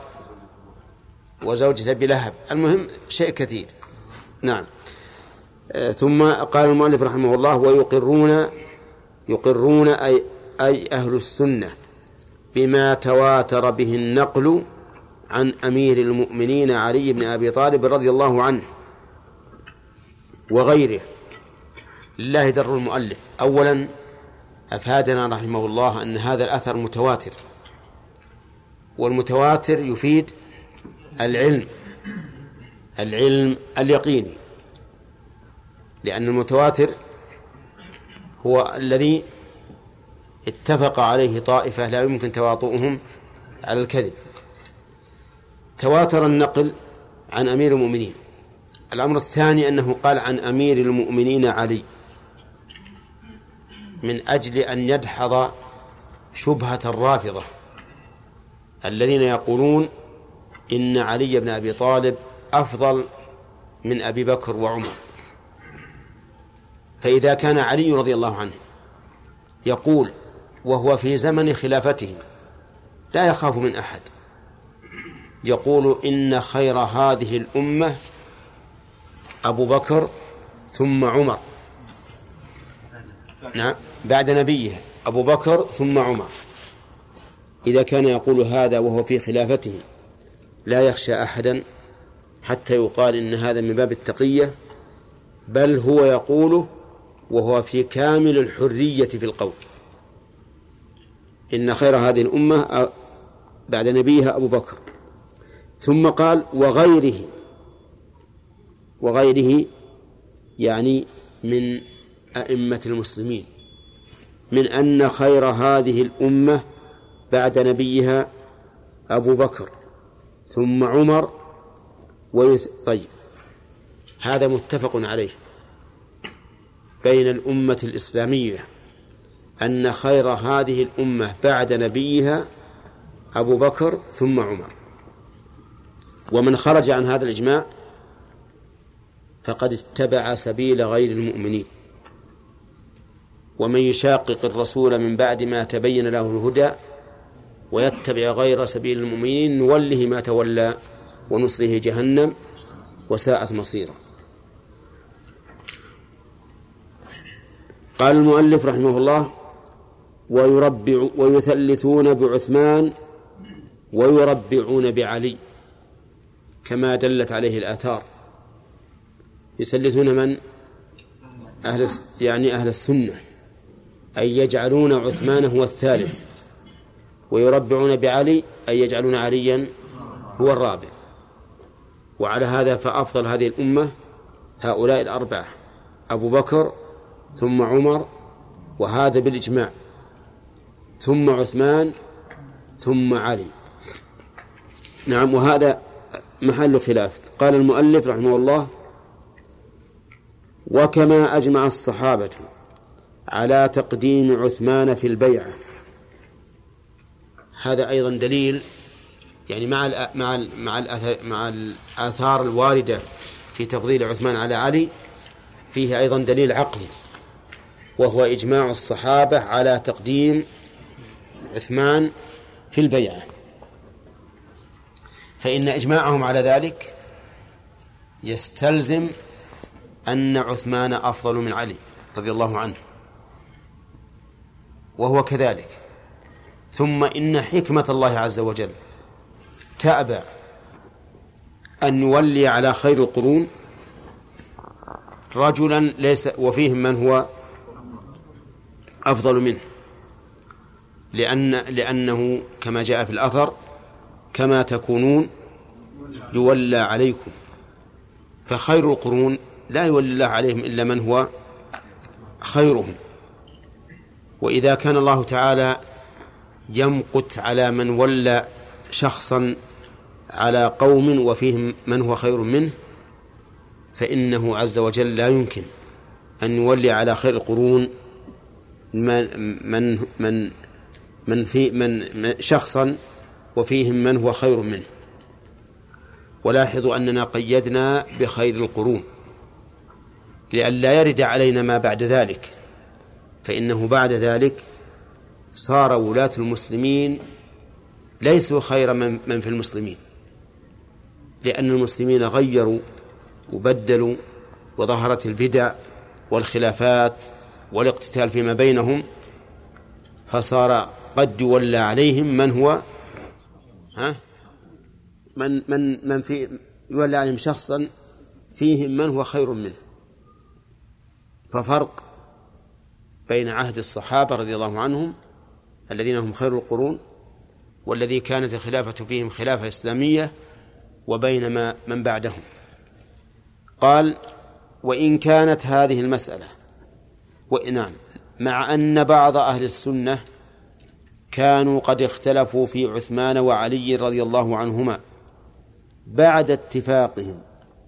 وزوجة أبي لهب. المهم شيء كثير. نعم. آه، ثم قال المؤلف رحمه الله ويقرون يقرون أي أي أهل السنة بما تواتر به النقل عن أمير المؤمنين علي بن أبي طالب رضي الله عنه وغيره. لله در المؤلف. أولا أفادنا رحمه الله أن هذا الأثر متواتر والمتواتر يفيد العلم. العلم اليقيني لأن المتواتر هو الذي اتفق عليه طائفة لا يمكن تواطؤهم على الكذب. تواتر النقل عن أمير المؤمنين. الأمر الثاني أنه قال عن أمير المؤمنين علي من أجل أن يدحض شبهة الرافضة الذين يقولون إن علي بن أبي طالب أفضل من أبي بكر وعمر. فإذا كان علي رضي الله عنه يقول وهو في زمن خلافته لا يخاف من أحد. يقول إن خير هذه الأمة أبو بكر ثم عمر. نعم بعد نبيه أبو بكر ثم عمر. إذا كان يقول هذا وهو في خلافته لا يخشى أحدا حتى يقال إن هذا من باب التقية بل هو يقوله وهو في كامل الحرية في القول. إن خير هذه الأمة بعد نبيها أبو بكر. ثم قال وغيره وغيره يعني من أئمة المسلمين. من أن خير هذه الأمة بعد نبيها أبو بكر ثم عمر ويث... طيب. هذا متفق عليه. بين الأمة الإسلامية أن خير هذه الأمة بعد نبيها أبو بكر ثم عمر. ومن خرج عن هذا الإجماع فقد اتبع سبيل غير المؤمنين. ومن يشاقق الرسول من بعد ما تبين له الهدى ويتبع غير سبيل المؤمنين نوله ما تولى. ونصره جهنم وساءت مصيرا قال المؤلف رحمه الله ويربع ويثلثون بعثمان ويربعون بعلي كما دلت عليه الآثار. يثلثون من؟ أهل يعني أهل السنة. أي يجعلون عثمان هو الثالث. ويربعون بعلي أي يجعلون عليا هو الرابع. وعلى هذا فأفضل هذه الأمة هؤلاء الأربعة أبو بكر ثم عمر وهذا بالإجماع ثم عثمان ثم علي. نعم وهذا محل خلاف. قال المؤلف رحمه الله وكما أجمع الصحابة على تقديم عثمان في البيعة. هذا أيضا دليل يعني مع ال مع ال مع الآثار, مع الآثار الواردة في تفضيل عثمان على علي فيه أيضا دليل عقلي وهو إجماع الصحابة على تقديم عثمان في البيعة. فإن إجماعهم على ذلك يستلزم أن عثمان أفضل من علي رضي الله عنه وهو كذلك. ثم إن حكمة الله عز وجل تأبى أن يولي على خير القرون رجلا ليس وفيهم من هو أفضل منه لأن لأنه كما جاء في الأثر كما تكونون يولى عليكم. فخير القرون لا يولي الله عليهم إلا من هو خيرهم. وإذا كان الله تعالى يمقت على من ولى شخصا على قوم وفيهم من هو خير منه فإنه عز وجل لا يمكن أن يولي على خير القرون من من من من في من شخصا وفيهم من هو خير منه. ولاحظوا أننا قيدنا بخير القرون لئلا يرد علينا ما بعد ذلك فإنه بعد ذلك صار ولاة المسلمين ليسوا خير من, من في المسلمين. لأن المسلمين غيروا وبدلوا وظهرت البدع والخلافات والاقتتال فيما بينهم فصار قد يولى عليهم من هو؟ ها؟ من من من في يولى عليهم شخصا فيهم من هو خير منه. ففرق بين عهد الصحابة رضي الله عنهم الذين هم خير القرون والذي كانت الخلافة فيهم خلافة إسلامية وبين ما من بعدهم. قال وإن كانت هذه المسألة نعم مع أن بعض أهل السنة كانوا قد اختلفوا في عثمان وعلي رضي الله عنهما بعد اتفاقهم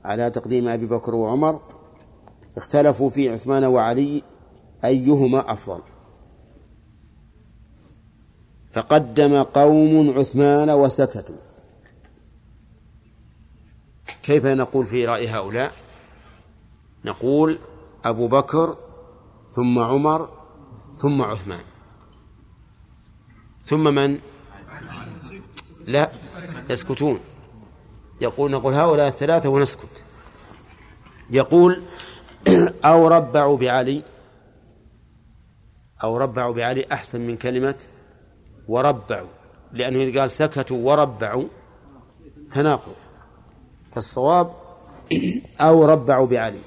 على تقديم أبي بكر وعمر اختلفوا في عثمان وعلي أيهما أفضل. فقدم قوم عثمان وسكتوا. كيف نقول في رأي هؤلاء؟ نقول أبو بكر ثم عمر ثم عثمان. ثم من؟ لا يسكتون. يقول نقول هؤلاء الثلاثة ونسكت. يقول أو ربعوا بعلي أو ربعوا بعلي أحسن من كلمة وربعوا لأنه إذا قال سكتوا وربعوا تناقض. فالصواب أو ربعوا بعلي.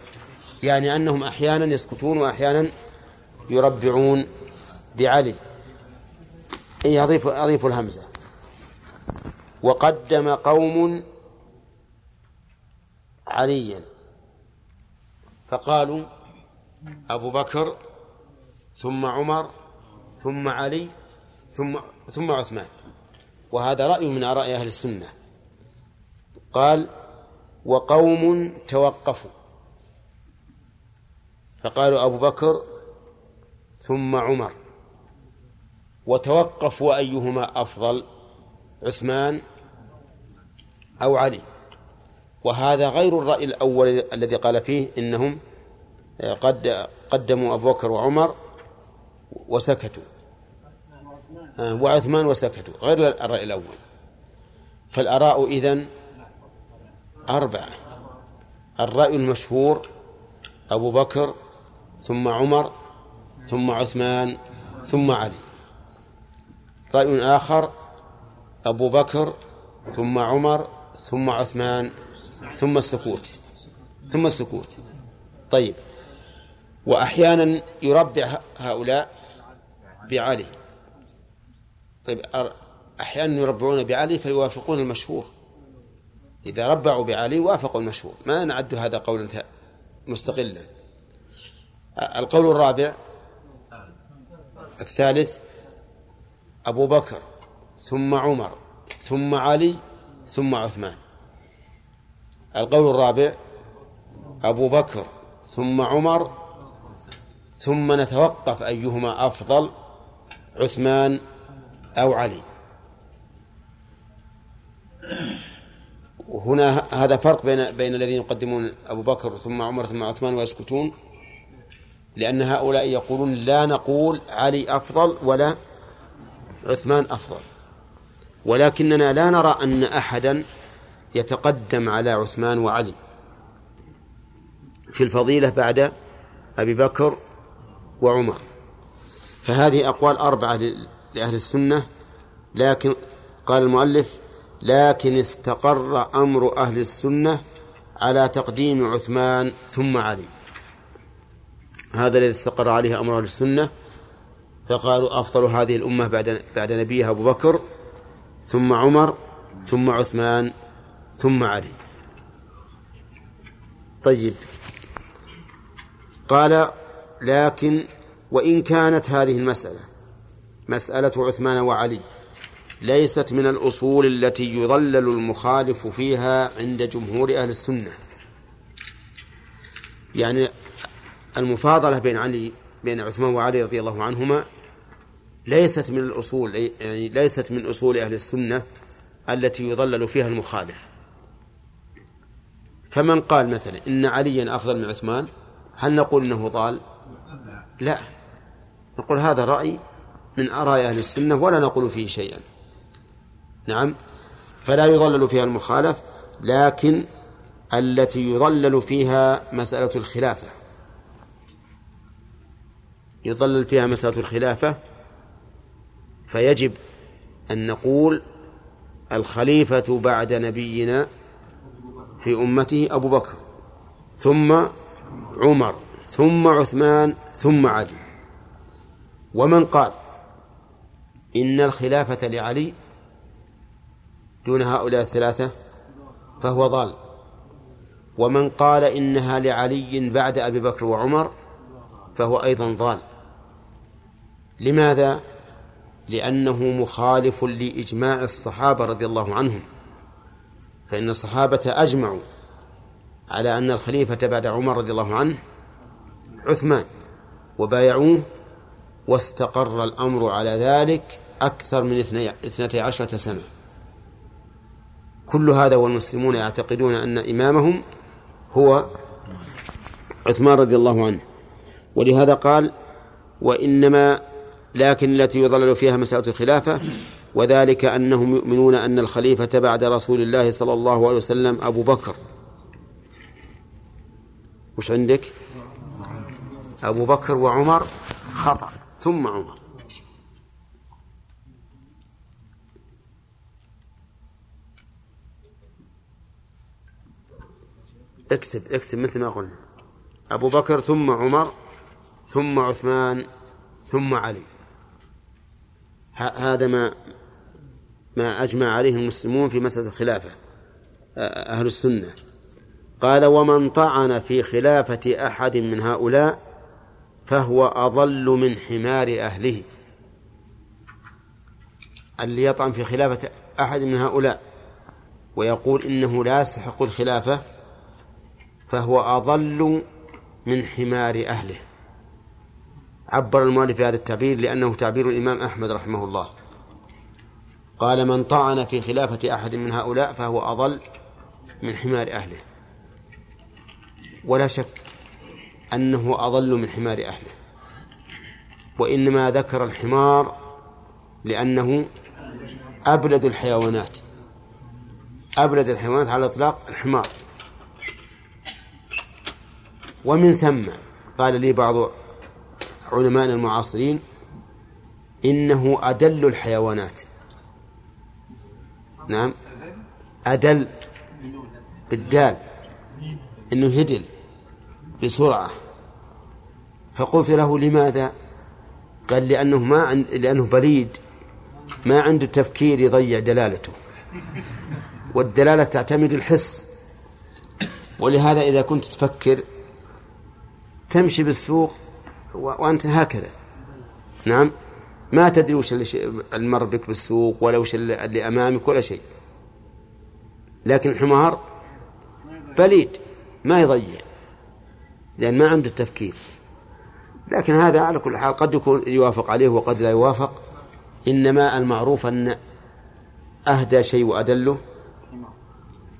يعني أنهم أحيانا يسكتون وأحيانا يربعون بعلي. إيه أضيف أضيف الهمزة. وقدم قوم عليا. فقالوا أبو بكر ثم عمر ثم علي ثم ثم عثمان. وهذا رأي من آراء أهل السنة. قال وقوم توقفوا. فقالوا أبو بكر ثم عمر. وتوقفوا أيهما أفضل عثمان أو علي؟ وهذا غير الرأي الأول الذي قال فيه إنهم قد قدموا أبو بكر وعمر وسكتوا. وعثمان وسكتوا غير الرأي الأول. فالآراء إذن أربعة. الرأي المشهور أبو بكر ثم عمر ثم عثمان ثم علي. رأي آخر أبو بكر ثم عمر ثم عثمان ثم السكوت. ثم السكوت. طيب. وأحيانا يربع هؤلاء بعلي. طيب أحيانا يربعون بعلي فيوافقون المشهور. إذا ربعوا بعلي وافقوا المشهور ما نعد هذا قولا مستقلا. القول الرابع الثالث أبو بكر ثم عمر ثم علي ثم عثمان. القول الرابع أبو بكر ثم عمر ثم نتوقف أيهما أفضل عثمان أو علي. وهنا هذا فرق بين بين الذين يقدمون أبو بكر ثم عمر ثم عثمان ويسكتون لأن هؤلاء يقولون لا نقول علي أفضل ولا عثمان أفضل. ولكننا لا نرى أن أحدا يتقدم على عثمان وعلي. في الفضيلة بعد أبي بكر وعمر. فهذه أقوال أربعة لأهل السنة لكن قال المؤلف لكن استقر أمر أهل السنة على تقديم عثمان ثم علي. هذا الذي استقر عليه أمر أهل السنة. فقالوا أفضل هذه الأمة بعد بعد نبيها أبو بكر ثم عمر ثم عثمان ثم علي. طيب. قال لكن وإن كانت هذه المسألة مسألة عثمان وعلي ليست من الأصول التي يضلل المخالف فيها عند جمهور أهل السنة. يعني المفاضلة بين علي بين عثمان وعلي رضي الله عنهما ليست من الأصول يعني ليست من أصول أهل السنة التي يضلل فيها المخالف. فمن قال مثلا إن عليا أفضل من عثمان هل نقول إنه ضال؟ لا. نقول هذا رأي من آراء أهل السنة ولا نقول فيه شيئا. نعم. فلا يضلل فيها المخالف لكن التي يضلل فيها مسألة الخلافة. يضلل فيها مسألة الخلافة فيجب أن نقول الخليفة بعد نبينا في أمته أبو بكر ثم عمر ثم عثمان ثم علي. ومن قال إن الخلافة لعلي دون هؤلاء الثلاثة فهو ضال. ومن قال إنها لعلي بعد أبي بكر وعمر فهو أيضا ضال. لماذا؟ لأنه مخالف لإجماع الصحابة رضي الله عنهم. فإن الصحابة أجمعوا على أن الخليفة بعد عمر رضي الله عنه عثمان وبايعوه واستقر الأمر على ذلك أكثر من اثنتي عشرة سنة. كل هذا والمسلمون يعتقدون أن إمامهم هو عثمان رضي الله عنه. ولهذا قال وإنما لكن التي يضلل فيها مسألة الخلافة وذلك أنهم يؤمنون أن الخليفة بعد رسول الله صلى الله عليه وسلم أبو بكر. وش عندك؟ أبو بكر وعمر خطأ ثم عمر. اكتب اكتب مثل ما قلنا. أبو بكر ثم عمر ثم عثمان ثم علي. هذا ما ما أجمع عليه المسلمون في مسألة الخلافة أهل السنة. قال ومن طعن في خلافة أحد من هؤلاء فهو أضل من حمار أهله. اللي يطعن في خلافة أحد من هؤلاء ويقول إنه لا يستحق الخلافة فهو أضل من حمار أهله. عبر المؤلف بهذا التعبير لأنه تعبير الإمام أحمد رحمه الله. قال من طعن في خلافة أحد من هؤلاء فهو أضل من حمار أهله. ولا شك أنه أضل من حمار أهله. وإنما ذكر الحمار لأنه أبلد الحيوانات. أبلد الحيوانات على الإطلاق الحمار. ومن ثم قال لي بعض علمائنا المعاصرين إنه أدل الحيوانات. نعم. أدل بالدال. إنه هدل بسرعة. فقلت له لماذا؟ قال لأنه ما لأنه بليد. ما عنده تفكير يضيع دلالته. والدلالة تعتمد الحس. ولهذا إذا كنت تفكر تمشي بالسوق وأنت هكذا. نعم؟ ما تدري وش اللي مر بك بالسوق ولا وش اللي أمامك ولا شيء. لكن الحمار بليد ما يضيع لأن ما عنده التفكير. لكن هذا على كل حال قد يكون يوافق عليه وقد لا يوافق. إنما المعروف أن أهدى شيء وأدله.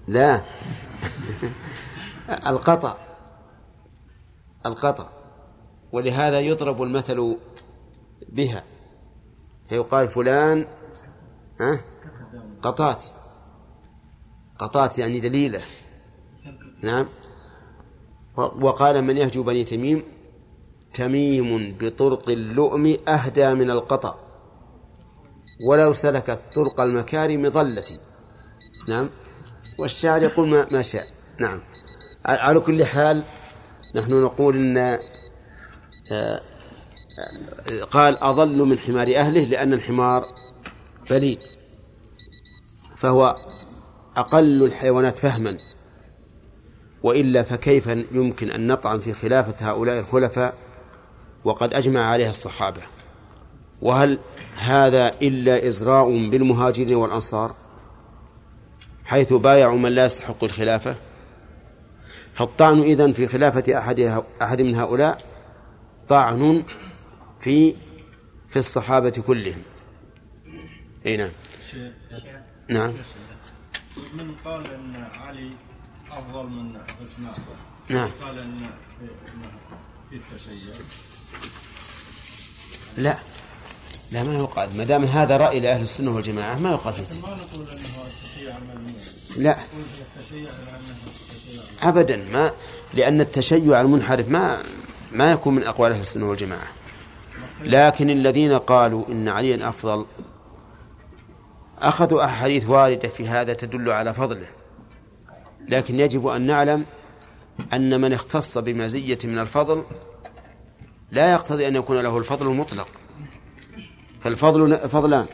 لا. القطع. القطع ولهذا يضرب المثل بها. فيقال فلان ها؟ قطات. قطات يعني دليلة. نعم. وقال من يهجو بني تميم تميم بطرق اللؤم أهدى من القطع. ولو سلكت طرق المكارم ظلتي نعم. والشاعر يقول ما, ما شاء. نعم. على كل حال نحن نقول إن آه، قال أضل من حمار أهله لأن الحمار بليد فهو أقل الحيوانات فهما وإلا فكيف يمكن أن نطعن في خلافة هؤلاء الخلفاء وقد أجمع عليها الصحابة؟ وهل هذا إلا إزراء بالمهاجرين والأنصار حيث بايعوا من لا يستحق الخلافة؟ فالطعن إذن في خلافة أحد أحد من هؤلاء طعن في في الصحابة كلهم. أي نعم. نعم. من قال أن علي أفضل من عثمان. نعم. قال أن في التشيع. لا. لا ما يقال. ما دام هذا رأي لأهل السنة والجماعة ما يقال فيه ما نقول أنه لا. أبدا. ما لأن التشيع المنحرف ما ما يكون من أقوال أهل السنة والجماعة. لكن الذين قالوا إن عليا أفضل أخذوا أحاديث واردة في هذا تدل على فضله. لكن يجب أن نعلم أن من اختص بمزية من الفضل لا يقتضي أن يكون له الفضل المطلق. فالفضل فضلان.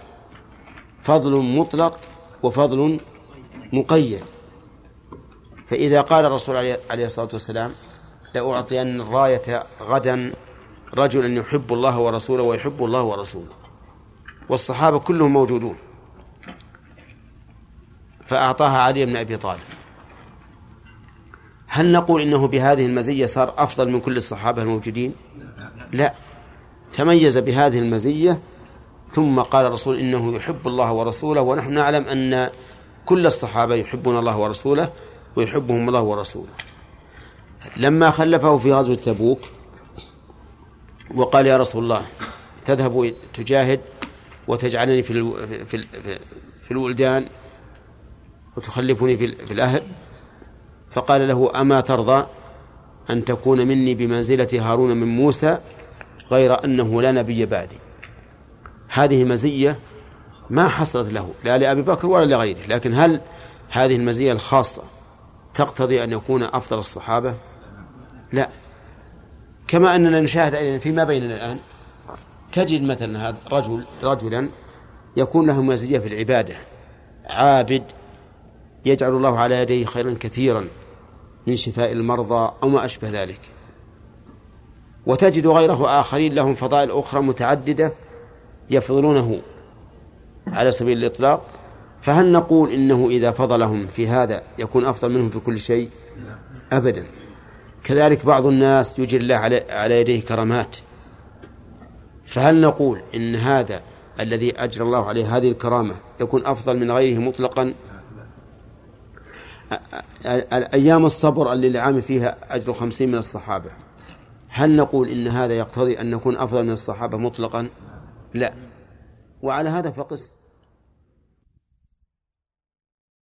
فضل مطلق وفضل مقيد. فإذا قال الرسول عليه الصلاة والسلام لأعطين الراية غدا رجلا يحب الله ورسوله ويحب الله ورسوله. والصحابة كلهم موجودون. فأعطاها علي بن أبي طالب. هل نقول إنه بهذه المزية صار أفضل من كل الصحابة الموجودين؟ لا. تميز بهذه المزية ثم قال الرسول إنه يحب الله ورسوله ونحن نعلم أن كل الصحابة يحبون الله ورسوله ويحبهم الله ورسوله لما خلفه في غزوة تبوك وقال يا رسول الله تذهب تجاهد وتجعلني في. في. في الولدان وتخلفني في, في الأهل فقال له أما ترضى أن تكون مني بمنزلة هارون من موسى غير أنه لا نبي بعدي هذه مزية ما حصلت له لا لأبي بكر ولا لغيره لكن هل هذه المزية الخاصة تقتضي أن يكون أفضل الصحابة؟ لا. كما أننا نشاهد أيضا فيما بيننا الآن تجد مثلا هذا رجل رجلا يكون له مزية في العبادة. عابد يجعل الله على يديه خيرا كثيرا من شفاء المرضى أو ما أشبه ذلك. وتجد غيره آخرين لهم فضائل أخرى متعددة يفضلونه على سبيل الإطلاق فهل نقول إنه إذا فضلهم في هذا يكون أفضل منهم في كل شيء؟ أبدا. كذلك بعض الناس يجري الله على يديه كرامات. فهل نقول إن هذا الذي أجرى الله عليه هذه الكرامة يكون أفضل من غيره مطلقا؟ أيام الصبر اللي العام فيها أجر خمسين من الصحابة هل نقول إن هذا يقتضي أن نكون أفضل من الصحابة مطلقا؟ لا. وعلى هذا فقس.